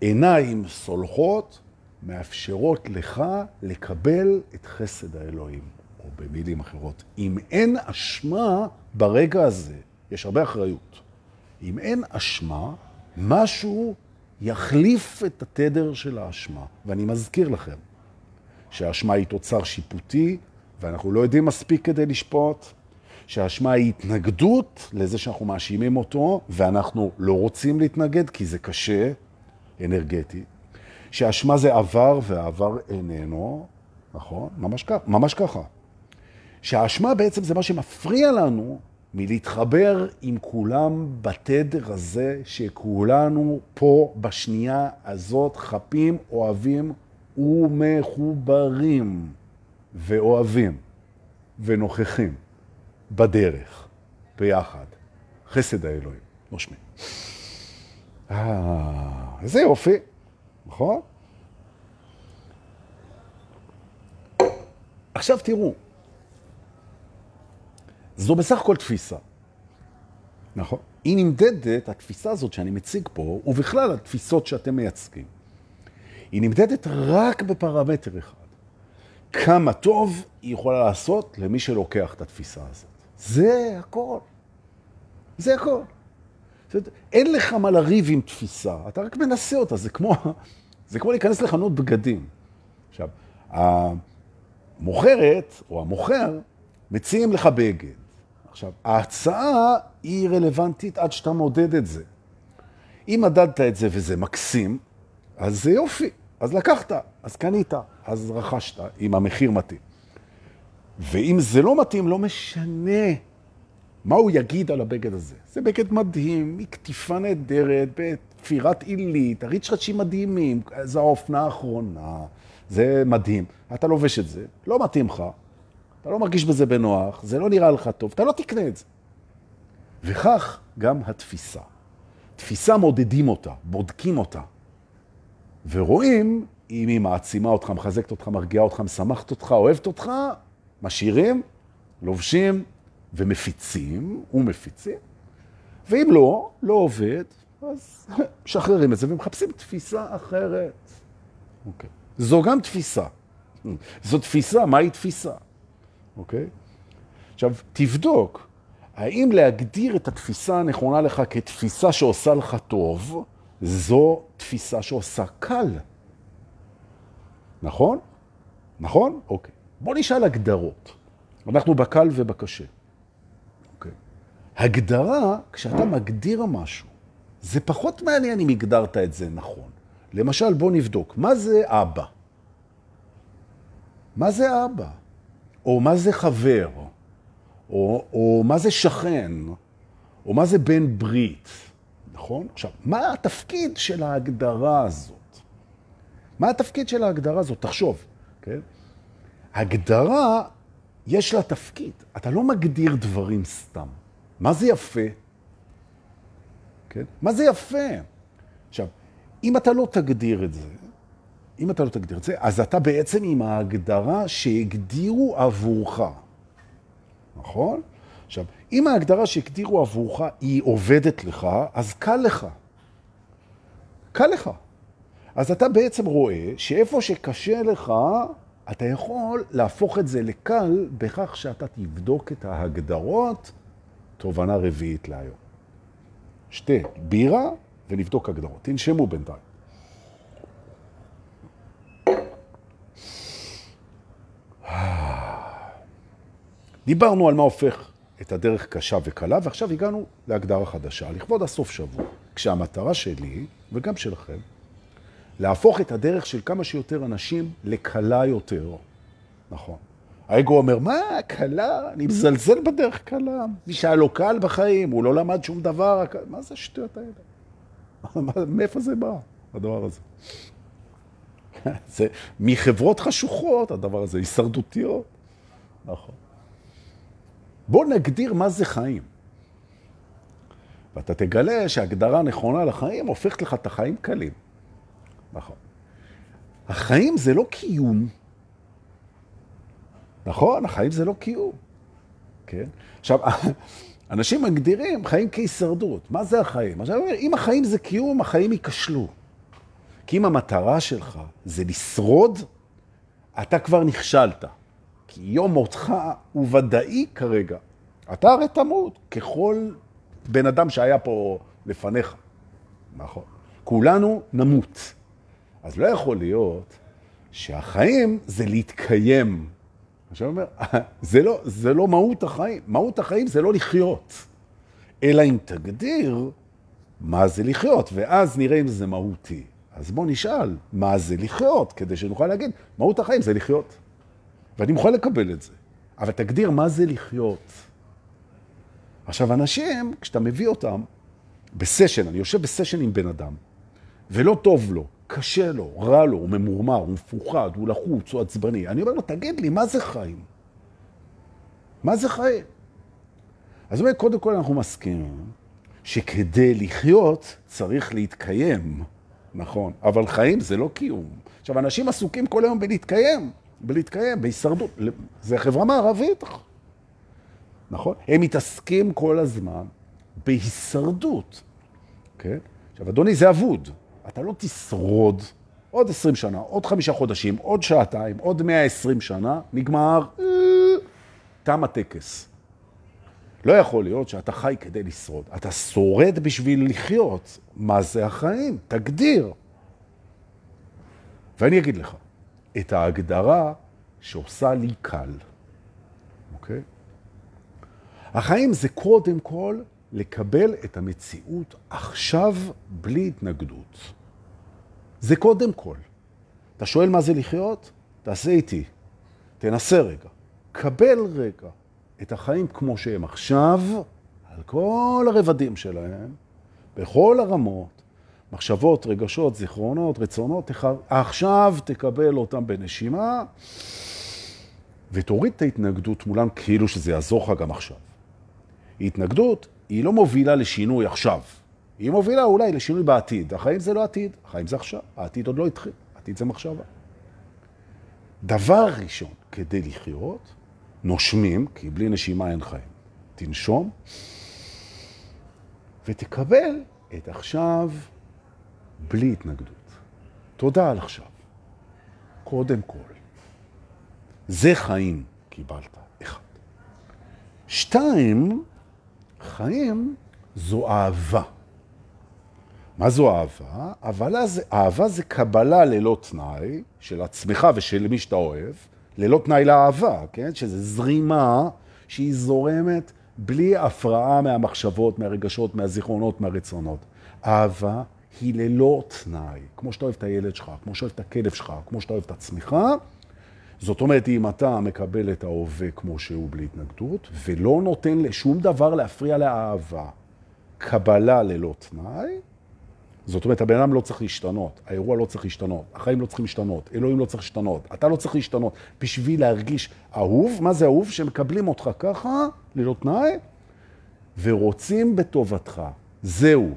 עיניים סולחות מאפשרות לך לקבל את חסד האלוהים, או במילים אחרות. אם אין אשמה ברגע הזה, יש הרבה אחריות. אם אין אשמה, משהו יחליף את התדר של האשמה. ואני מזכיר לכם שהאשמה היא תוצר שיפוטי, ואנחנו לא יודעים מספיק כדי לשפוט, שהאשמה היא התנגדות לזה שאנחנו מאשימים אותו, ואנחנו לא רוצים להתנגד כי זה קשה, אנרגטי. שהאשמה זה עבר והעבר איננו, נכון? ממש ככה. ממש ככה. שהאשמה בעצם זה מה שמפריע לנו מלהתחבר עם כולם בתדר הזה שכולנו פה בשנייה הזאת חפים, אוהבים ומחוברים ואוהבים ונוכחים בדרך, ביחד. חסד האלוהים, נושמים. אה, איזה יופי, נכון? עכשיו תראו, זו בסך הכל תפיסה. נכון. היא נמדדת, התפיסה הזאת שאני מציג פה, ובכלל התפיסות שאתם מייצגים, היא נמדדת רק בפרמטר אחד. כמה טוב היא יכולה לעשות למי שלוקח את התפיסה הזאת. זה הכל. זה הכל. זאת, אין לך מה לריב עם תפיסה, אתה רק מנסה אותה, זה כמו, זה כמו להיכנס לחנות בגדים. עכשיו, המוכרת או המוכר מציעים לך בגד. עכשיו, ההצעה היא רלוונטית עד שאתה מודד את זה. אם מדדת את זה וזה מקסים, אז זה יופי. אז לקחת, אז קנית, אז רכשת, אם המחיר מתאים. ואם זה לא מתאים, לא משנה מה הוא יגיד על הבגד הזה. זה בגד מדהים, מקטיפה נהדרת, בתפירת עילית, הריצ'רצ'ים מדהימים, זו האופנה האחרונה, זה מדהים. אתה לובש את זה, לא מתאים לך, אתה לא מרגיש בזה בנוח, זה לא נראה לך טוב, אתה לא תקנה את זה. וכך גם התפיסה. תפיסה מודדים אותה, בודקים אותה. ורואים אם היא מעצימה אותך, מחזקת אותך, מרגיעה אותך, משמחת אותך, אוהבת אותך, משאירים, לובשים ומפיצים, ומפיצים, ואם לא, לא עובד, אז משחררים את זה ומחפשים תפיסה אחרת. אוקיי. זו גם תפיסה. זו תפיסה, מהי תפיסה? אוקיי? עכשיו, תבדוק, האם להגדיר את התפיסה הנכונה לך כתפיסה שעושה לך טוב, זו תפיסה שעושה קל. נכון? נכון? אוקיי. בוא נשאל הגדרות. אנחנו בקל ובקשה. אוקיי. הגדרה, כשאתה מגדיר משהו, זה פחות מעניין אם הגדרת את זה נכון. למשל, בוא נבדוק, מה זה אבא? מה זה אבא? או מה זה חבר? או, או מה זה שכן? או מה זה בן ברית? נכון? עכשיו, מה התפקיד של ההגדרה הזאת? מה התפקיד של ההגדרה הזאת? תחשוב, כן? הגדרה, יש לה תפקיד. אתה לא מגדיר דברים סתם. מה זה יפה? כן? מה זה יפה? עכשיו, אם אתה לא תגדיר את זה, אם אתה לא תגדיר את זה, אז אתה בעצם עם ההגדרה שהגדירו עבורך. נכון? עכשיו, אם ההגדרה שהגדירו עבורך היא עובדת לך, אז קל לך. קל לך. אז אתה בעצם רואה שאיפה שקשה לך, אתה יכול להפוך את זה לקל בכך שאתה תבדוק את ההגדרות, תובנה רביעית להיום. שתה בירה ונבדוק הגדרות. תנשמו בינתיים. דיברנו על מה הופך את הדרך קשה וקלה, ועכשיו הגענו להגדרה חדשה, לכבוד הסוף שבוע, כשהמטרה שלי, וגם שלכם, להפוך את הדרך של כמה שיותר אנשים לקלה יותר. נכון. האגו אומר, מה, קלה? אני מזלזל בדרך קלה. מי שהיה לו קל בחיים, הוא לא למד שום דבר. מה זה השטויות האלה? מאיפה זה בא, הדבר הזה? זה מחברות חשוכות, הדבר הזה, הישרדותיות. נכון. בוא נגדיר מה זה חיים. ואתה תגלה שהגדרה נכונה לחיים הופכת לך את החיים קלים. נכון. החיים זה לא קיום. נכון, החיים זה לא קיום. כן? עכשיו, אנשים מגדירים חיים כהישרדות. מה זה החיים? עכשיו, אם החיים זה קיום, החיים ייכשלו. כי אם המטרה שלך זה לשרוד, אתה כבר נכשלת. כי יום מותך הוא ודאי כרגע. אתה הרי תמות, ככל בן אדם שהיה פה לפניך. נכון. כולנו נמות. אז לא יכול להיות שהחיים זה להתקיים. עכשיו אומר, זה לא, זה לא מהות החיים. מהות החיים זה לא לחיות. אלא אם תגדיר מה זה לחיות, ואז נראה אם זה מהותי. אז בוא נשאל, מה זה לחיות? כדי שנוכל להגיד, מהות החיים זה לחיות. ואני מוכן לקבל את זה. אבל תגדיר מה זה לחיות. עכשיו, אנשים, כשאתה מביא אותם בסשן, אני יושב בסשן עם בן אדם, ולא טוב לו, קשה לו, רע לו, הוא ממורמר, הוא מפוחד, הוא לחוץ, הוא עצבני. אני אומר לו, תגיד לי, מה זה חיים? מה זה חיים? אז אומר, קודם כל אנחנו מסכימים שכדי לחיות צריך להתקיים, נכון, אבל חיים זה לא קיום. עכשיו, אנשים עסוקים כל היום בלהתקיים, בלהתקיים, בהישרדות. זה חברה מערבית, נכון? הם מתעסקים כל הזמן בהישרדות, כן? עכשיו, אדוני, זה אבוד. אתה לא תשרוד עוד 20 שנה, עוד חמישה חודשים, עוד שעתיים, עוד 120 שנה, נגמר, אה, תם הטקס. לא יכול להיות שאתה חי כדי לשרוד. אתה שורד בשביל לחיות. מה זה החיים? תגדיר. ואני אגיד לך, את ההגדרה שעושה לי קל, אוקיי? החיים זה קודם כל לקבל את המציאות עכשיו בלי התנגדות. זה קודם כל. אתה שואל מה זה לחיות? תעשה איתי. תנסה רגע. קבל רגע את החיים כמו שהם עכשיו, על כל הרבדים שלהם, בכל הרמות, מחשבות, רגשות, זיכרונות, רצונות, עכשיו תקבל אותם בנשימה, ותוריד את ההתנגדות מולם כאילו שזה יעזור לך גם עכשיו. התנגדות היא לא מובילה לשינוי עכשיו. היא מובילה אולי לשינוי בעתיד. החיים זה לא עתיד, החיים זה עכשיו. העתיד עוד לא התחיל, העתיד זה מחשבה. דבר ראשון, כדי לחיות, נושמים, כי בלי נשימה אין חיים. תנשום, ותקבל את עכשיו בלי התנגדות. תודה על עכשיו. קודם כל. זה חיים קיבלת, אחד. שתיים, חיים זו אהבה. מה זו אהבה? אהבה זה, אהבה זה קבלה ללא תנאי של עצמך ושל מי שאתה אוהב, ללא תנאי לאהבה, כן? שזה זרימה שהיא זורמת בלי הפרעה מהמחשבות, מהרגשות, מהזיכרונות, מהרצונות. אהבה היא ללא תנאי, כמו שאתה אוהב את הילד שלך, כמו שאתה אוהב את הכלב שלך, כמו שאתה אוהב את עצמך. זאת אומרת, אם אתה מקבל את ההווה כמו שהוא בלי התנגדות, ולא נותן לשום דבר להפריע לאהבה, קבלה ללא תנאי, זאת אומרת, הבן אדם לא צריך להשתנות, האירוע לא צריך להשתנות, החיים לא צריכים להשתנות, אלוהים לא צריך להשתנות, אתה לא צריך להשתנות. בשביל להרגיש אהוב, מה זה אהוב? שמקבלים אותך ככה, ללא תנאי, ורוצים בטובתך. זהו.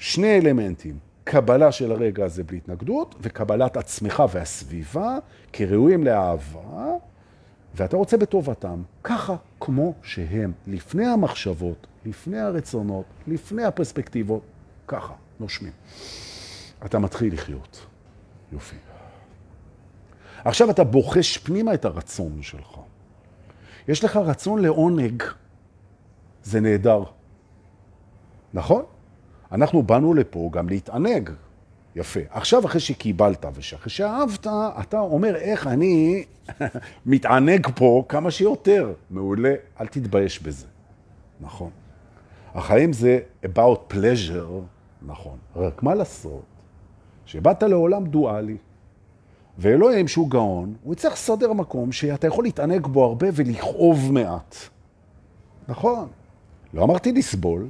שני אלמנטים, קבלה של הרגע הזה בלי התנגדות, וקבלת עצמך והסביבה כראויים לאהבה, ואתה רוצה בטובתם, ככה כמו שהם, לפני המחשבות, לפני הרצונות, לפני הפרספקטיבות, ככה. נושמים. אתה מתחיל לחיות. יופי. עכשיו אתה בוחש פנימה את הרצון שלך. יש לך רצון לעונג, זה נהדר. נכון? אנחנו באנו לפה גם להתענג. יפה. עכשיו, אחרי שקיבלת ואחרי שאהבת, אתה אומר, איך אני מתענג פה כמה שיותר. מעולה, אל תתבייש בזה. נכון. החיים זה about pleasure נכון. רק מה לעשות? שבאת לעולם דואלי, ואלוהים שהוא גאון, הוא יצטרך לסדר מקום שאתה יכול להתענג בו הרבה ולכאוב מעט. נכון. לא אמרתי לסבול,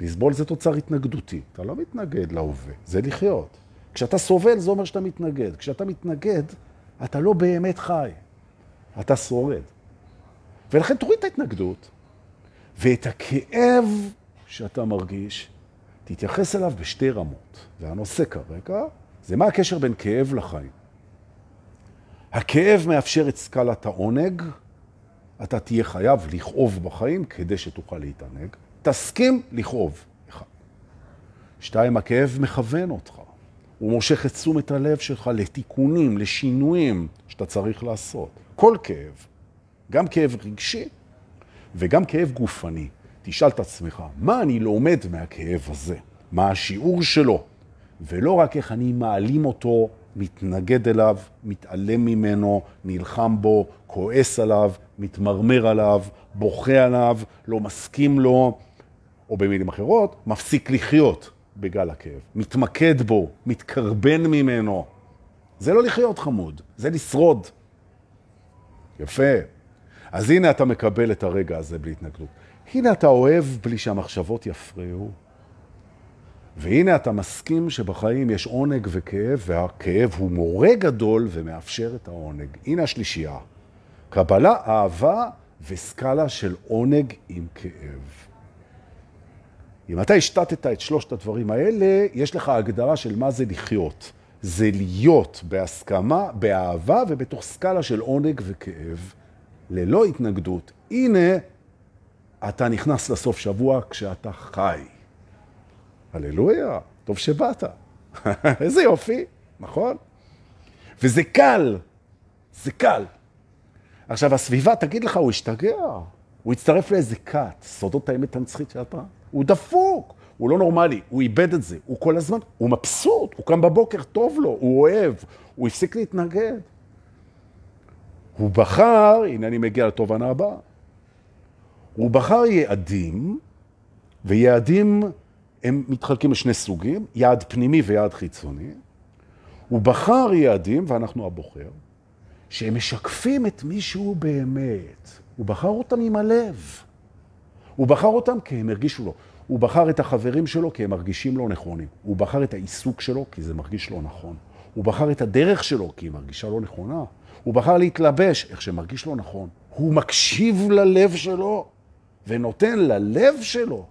לסבול זה תוצר התנגדותי. אתה לא מתנגד להווה, זה לחיות. כשאתה סובל זה אומר שאתה מתנגד. כשאתה מתנגד, אתה לא באמת חי. אתה שורד. ולכן תוריד את ההתנגדות, ואת הכאב שאתה מרגיש, תתייחס אליו בשתי רמות. והנושא כרגע זה מה הקשר בין כאב לחיים. הכאב מאפשר את סקלת העונג, אתה תהיה חייב לכאוב בחיים כדי שתוכל להתענג. תסכים לכאוב. שתיים, הכאב מכוון אותך. הוא מושך את תשומת הלב שלך לתיקונים, לשינויים שאתה צריך לעשות. כל כאב, גם כאב רגשי וגם כאב גופני, תשאל את עצמך, מה אני לומד מהכאב הזה? מה השיעור שלו? ולא רק איך אני מעלים אותו, מתנגד אליו, מתעלם ממנו, נלחם בו, כועס עליו, מתמרמר עליו, בוכה עליו, לא מסכים לו, או במילים אחרות, מפסיק לחיות בגל הכאב, מתמקד בו, מתקרבן ממנו. זה לא לחיות חמוד, זה לשרוד. יפה. אז הנה אתה מקבל את הרגע הזה בלי התנגדות. הנה אתה אוהב בלי שהמחשבות יפריעו. והנה אתה מסכים שבחיים יש עונג וכאב, והכאב הוא מורה גדול ומאפשר את העונג. הנה השלישייה. קבלה, אהבה וסקאלה של עונג עם כאב. אם אתה השתתת את שלושת הדברים האלה, יש לך הגדרה של מה זה לחיות. זה להיות בהסכמה, באהבה ובתוך סקאלה של עונג וכאב, ללא התנגדות. הנה אתה נכנס לסוף שבוע כשאתה חי. הללויה, טוב שבאת. איזה יופי, נכון? וזה קל, זה קל. עכשיו, הסביבה תגיד לך, הוא השתגע, הוא הצטרף לאיזה כת, סודות האמת הנצחית שאתה. הוא דפוק, הוא לא נורמלי, הוא איבד את זה, הוא כל הזמן, הוא מבסוט, הוא קם בבוקר, טוב לו, הוא אוהב, הוא הפסיק להתנגד. הוא בחר, הנה אני מגיע לתובנה הבאה, הוא בחר יעדים, ויעדים הם מתחלקים לשני סוגים, יעד פנימי ויעד חיצוני. הוא בחר יעדים, ואנחנו הבוחר, שהם משקפים את מי שהוא באמת. הוא בחר אותם עם הלב. הוא בחר אותם כי הם הרגישו לו. הוא בחר את החברים שלו כי הם מרגישים לו נכונים. הוא בחר את העיסוק שלו כי זה מרגיש לו נכון. הוא בחר את הדרך שלו כי היא מרגישה לו נכונה. הוא בחר להתלבש איך שמרגיש לו נכון. הוא מקשיב ללב שלו ונותן ללב שלו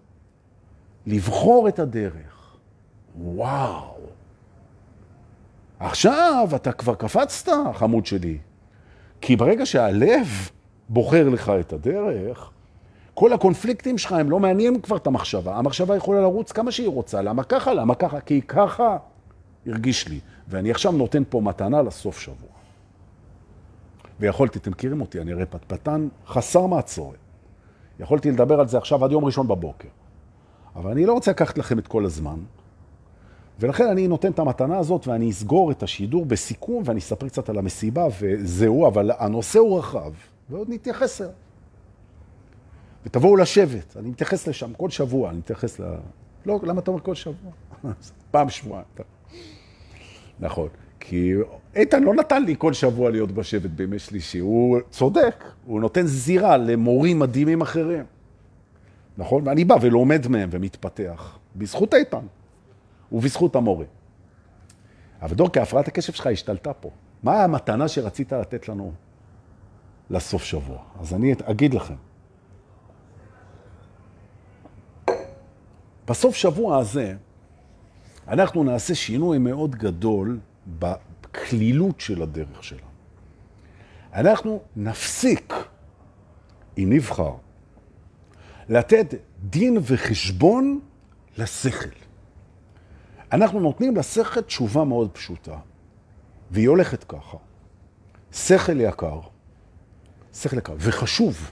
לבחור את הדרך. וואו. עכשיו אתה כבר קפצת, חמוד שלי. כי ברגע שהלב בוחר לך את הדרך, כל הקונפליקטים שלך הם לא מעניינים כבר את המחשבה. המחשבה יכולה לרוץ כמה שהיא רוצה. למה ככה? למה ככה? כי ככה הרגיש לי. ואני עכשיו נותן פה מתנה לסוף שבוע. ויכולתי, אתם מכירים אותי, אני הרי פטפטן חסר מעצורת. יכולתי לדבר על זה עכשיו עד יום ראשון בבוקר. אבל אני לא רוצה לקחת לכם את כל הזמן, ולכן אני נותן את המתנה הזאת ואני אסגור את השידור בסיכום ואני אספר קצת על המסיבה וזהו, אבל הנושא הוא רחב, ועוד נתייחס אליו. ותבואו לשבת, אני מתייחס לשם כל שבוע, אני מתייחס ל... לא, למה אתה אומר כל שבוע? פעם שבוע. נכון, כי איתן לא נתן לי כל שבוע להיות בשבט בימי שלישי, הוא צודק, הוא נותן זירה למורים מדהימים אחרים. נכון? ואני בא ולומד מהם ומתפתח, בזכות איתן ובזכות המורה. אבל דורקי, הפרעת הקשב שלך השתלטה פה. מה המתנה שרצית לתת לנו לסוף שבוע? אז אני אגיד לכם. בסוף שבוע הזה אנחנו נעשה שינוי מאוד גדול בכלילות של הדרך שלנו. אנחנו נפסיק, אם נבחר, לתת דין וחשבון לשכל. אנחנו נותנים לשכל תשובה מאוד פשוטה, והיא הולכת ככה. שכל יקר, שכל יקר, וחשוב,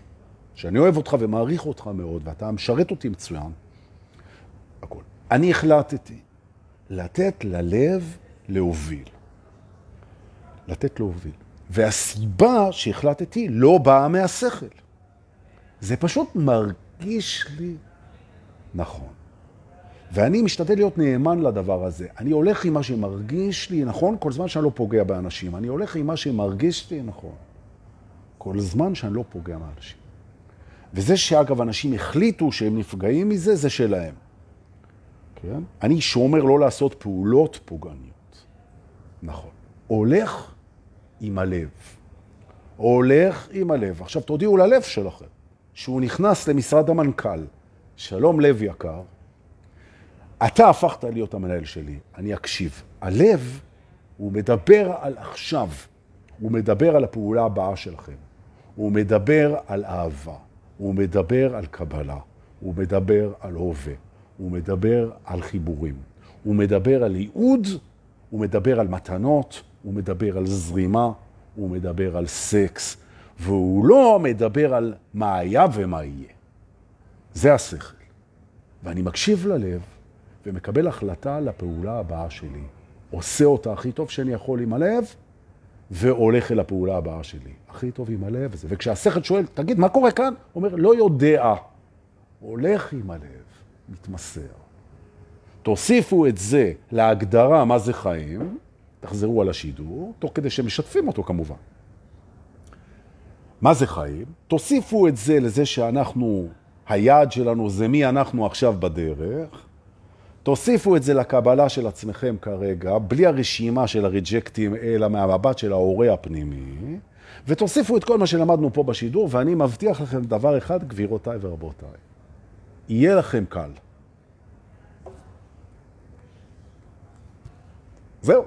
שאני אוהב אותך ומעריך אותך מאוד, ואתה משרת אותי מצוין, הכל. אני החלטתי לתת ללב להוביל. לתת להוביל. והסיבה שהחלטתי לא באה מהשכל. זה פשוט מרגיש לי נכון. ואני משתדל להיות נאמן לדבר הזה. אני הולך עם מה שמרגיש לי נכון, כל זמן שאני לא פוגע באנשים. אני הולך עם מה שמרגיש לי נכון, כל זמן שאני לא פוגע באנשים. וזה שאגב, אנשים החליטו שהם נפגעים מזה, זה שלהם. כן? אני שומר לא לעשות פעולות פוגעניות. נכון. הולך עם הלב. הולך עם הלב. עכשיו תודיעו ללב שלכם, שהוא נכנס למשרד המנכ"ל. שלום לב יקר, אתה הפכת להיות המנהל שלי, אני אקשיב. הלב, הוא מדבר על עכשיו, הוא מדבר על הפעולה הבאה שלכם, הוא מדבר על אהבה, הוא מדבר על קבלה, הוא מדבר על הווה, הוא מדבר על חיבורים, הוא מדבר על ייעוד, הוא מדבר על מתנות, הוא מדבר על זרימה, הוא מדבר על סקס, והוא לא מדבר על מה היה ומה יהיה. זה השכל. ואני מקשיב ללב ומקבל החלטה לפעולה הבאה שלי. עושה אותה הכי טוב שאני יכול עם הלב, והולך אל הפעולה הבאה שלי. הכי טוב עם הלב הזה. וכשהשכל שואל, תגיד, מה קורה כאן? הוא אומר, לא יודע. הולך עם הלב, מתמסר. תוסיפו את זה להגדרה מה זה חיים, תחזרו על השידור, תוך כדי שמשתפים אותו כמובן. מה זה חיים? תוסיפו את זה לזה שאנחנו, היעד שלנו זה מי אנחנו עכשיו בדרך, תוסיפו את זה לקבלה של עצמכם כרגע, בלי הרשימה של הריג'קטים, אלא מהמבט של ההורה הפנימי, ותוסיפו את כל מה שלמדנו פה בשידור, ואני מבטיח לכם דבר אחד, גבירותיי ורבותיי, יהיה לכם קל. זהו,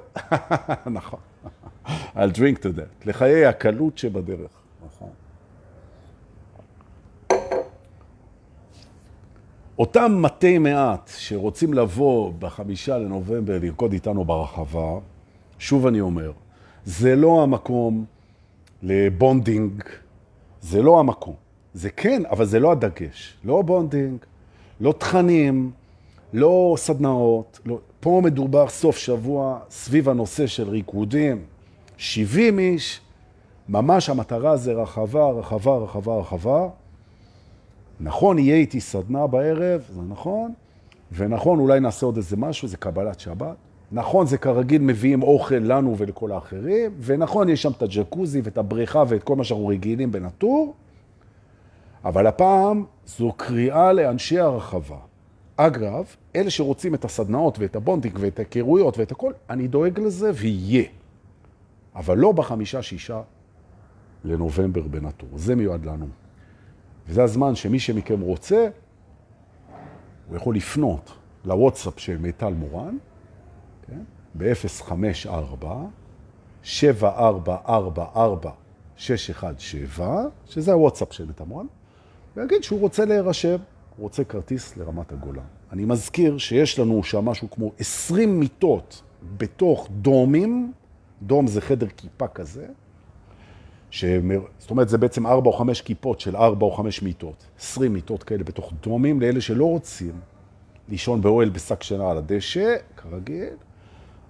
נכון. I'll drink to that, לחיי הקלות שבדרך. נכון. אותם מתי מעט שרוצים לבוא בחמישה לנובמבר לרקוד איתנו ברחבה, שוב אני אומר, זה לא המקום ל bonding, זה לא המקום. זה כן, אבל זה לא הדגש. לא bonding, לא תכנים, לא סדנאות, לא... פה מדובר סוף שבוע סביב הנושא של ריקודים, 70 איש, ממש המטרה זה רחבה, רחבה, רחבה, רחבה. נכון, יהיה איתי סדנה בערב, זה נכון, ונכון, אולי נעשה עוד איזה משהו, זה קבלת שבת. נכון, זה כרגיל מביאים אוכל לנו ולכל האחרים, ונכון, יש שם את הג'קוזי ואת הבריכה ואת כל מה שאנחנו רגילים בנטור, אבל הפעם זו קריאה לאנשי הרחבה. אגב, אלה שרוצים את הסדנאות ואת ה bonding ואת ההיכרויות ואת הכל, אני דואג לזה ויהיה. אבל לא בחמישה, שישה לנובמבר בנטור. זה מיועד לנו. וזה הזמן שמי שמכם רוצה, הוא יכול לפנות לוואטסאפ של מיטל מורן, כן? ב-054 7444 617, שזה הוואטסאפ של מיטל מורן, ויגיד שהוא רוצה להירשם, הוא רוצה כרטיס לרמת הגולן. אני מזכיר שיש לנו שם משהו כמו 20 מיטות בתוך דומים, דום זה חדר כיפה כזה, שמר... זאת אומרת, זה בעצם 4 או 5 כיפות של 4 או 5 מיטות, 20 מיטות כאלה בתוך דומים, לאלה שלא רוצים לישון באוהל בשק שינה על הדשא, כרגיל.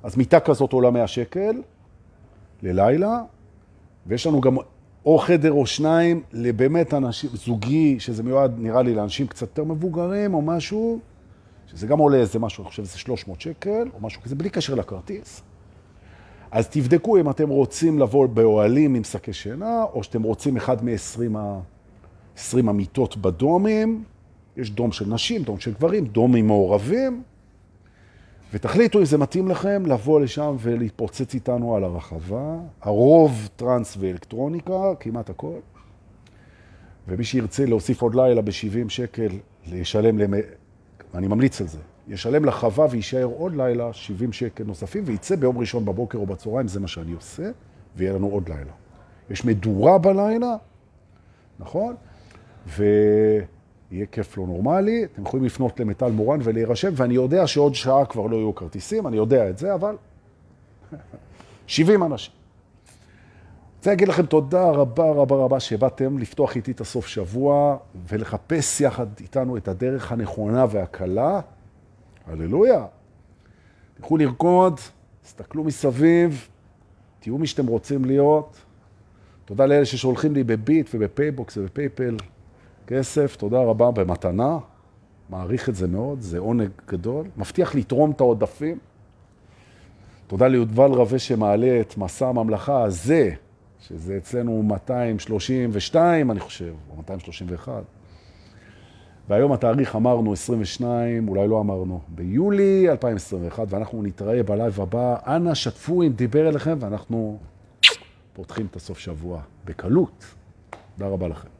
אז מיטה כזאת עולה 100 שקל ללילה, ויש לנו גם או חדר או שניים לבאמת אנשים, זוגי, שזה מיועד נראה לי לאנשים קצת יותר מבוגרים או משהו, שזה גם עולה איזה משהו, אני חושב שזה 300 שקל או משהו כזה, בלי קשר לכרטיס. אז תבדקו אם אתם רוצים לבוא באוהלים עם שקי שינה, או שאתם רוצים אחד מ-20 המיטות בדומים. יש דום של נשים, דום של גברים, דומים מעורבים. ותחליטו אם זה מתאים לכם לבוא לשם ולהתפוצץ איתנו על הרחבה. הרוב טרנס ואלקטרוניקה, כמעט הכל. ומי שירצה להוסיף עוד לילה ב-70 שקל, לשלם, למ... אני ממליץ על זה, ישלם לחווה ויישאר עוד לילה 70 שקל נוספים, וייצא ביום ראשון בבוקר או בצהריים, זה מה שאני עושה, ויהיה לנו עוד לילה. יש מדורה בלילה, נכון? ויהיה כיף לא נורמלי. אתם יכולים לפנות למטל מורן ולהירשם, ואני יודע שעוד שעה כבר לא יהיו כרטיסים, אני יודע את זה, אבל 70 אנשים. רוצה להגיד לכם תודה רבה רבה רבה שבאתם לפתוח איתי את הסוף שבוע ולחפש יחד איתנו את הדרך הנכונה והקלה. הללויה. תלכו לרקוד, תסתכלו מסביב, תהיו מי שאתם רוצים להיות. תודה לאלה ששולחים לי בביט וב PayBox וב PayPal כסף, תודה רבה במתנה. מעריך את זה מאוד, זה עונג גדול. מבטיח לתרום את העודפים. תודה ליודבל רווה שמעלה את מסע הממלכה הזה, שזה אצלנו 232, אני חושב, או 231. והיום התאריך אמרנו 22, אולי לא אמרנו, ביולי 2021, ואנחנו נתראה בלייב הבא. אנא שתפו אם דיבר אליכם, ואנחנו פותחים את הסוף שבוע בקלות. תודה רבה לכם.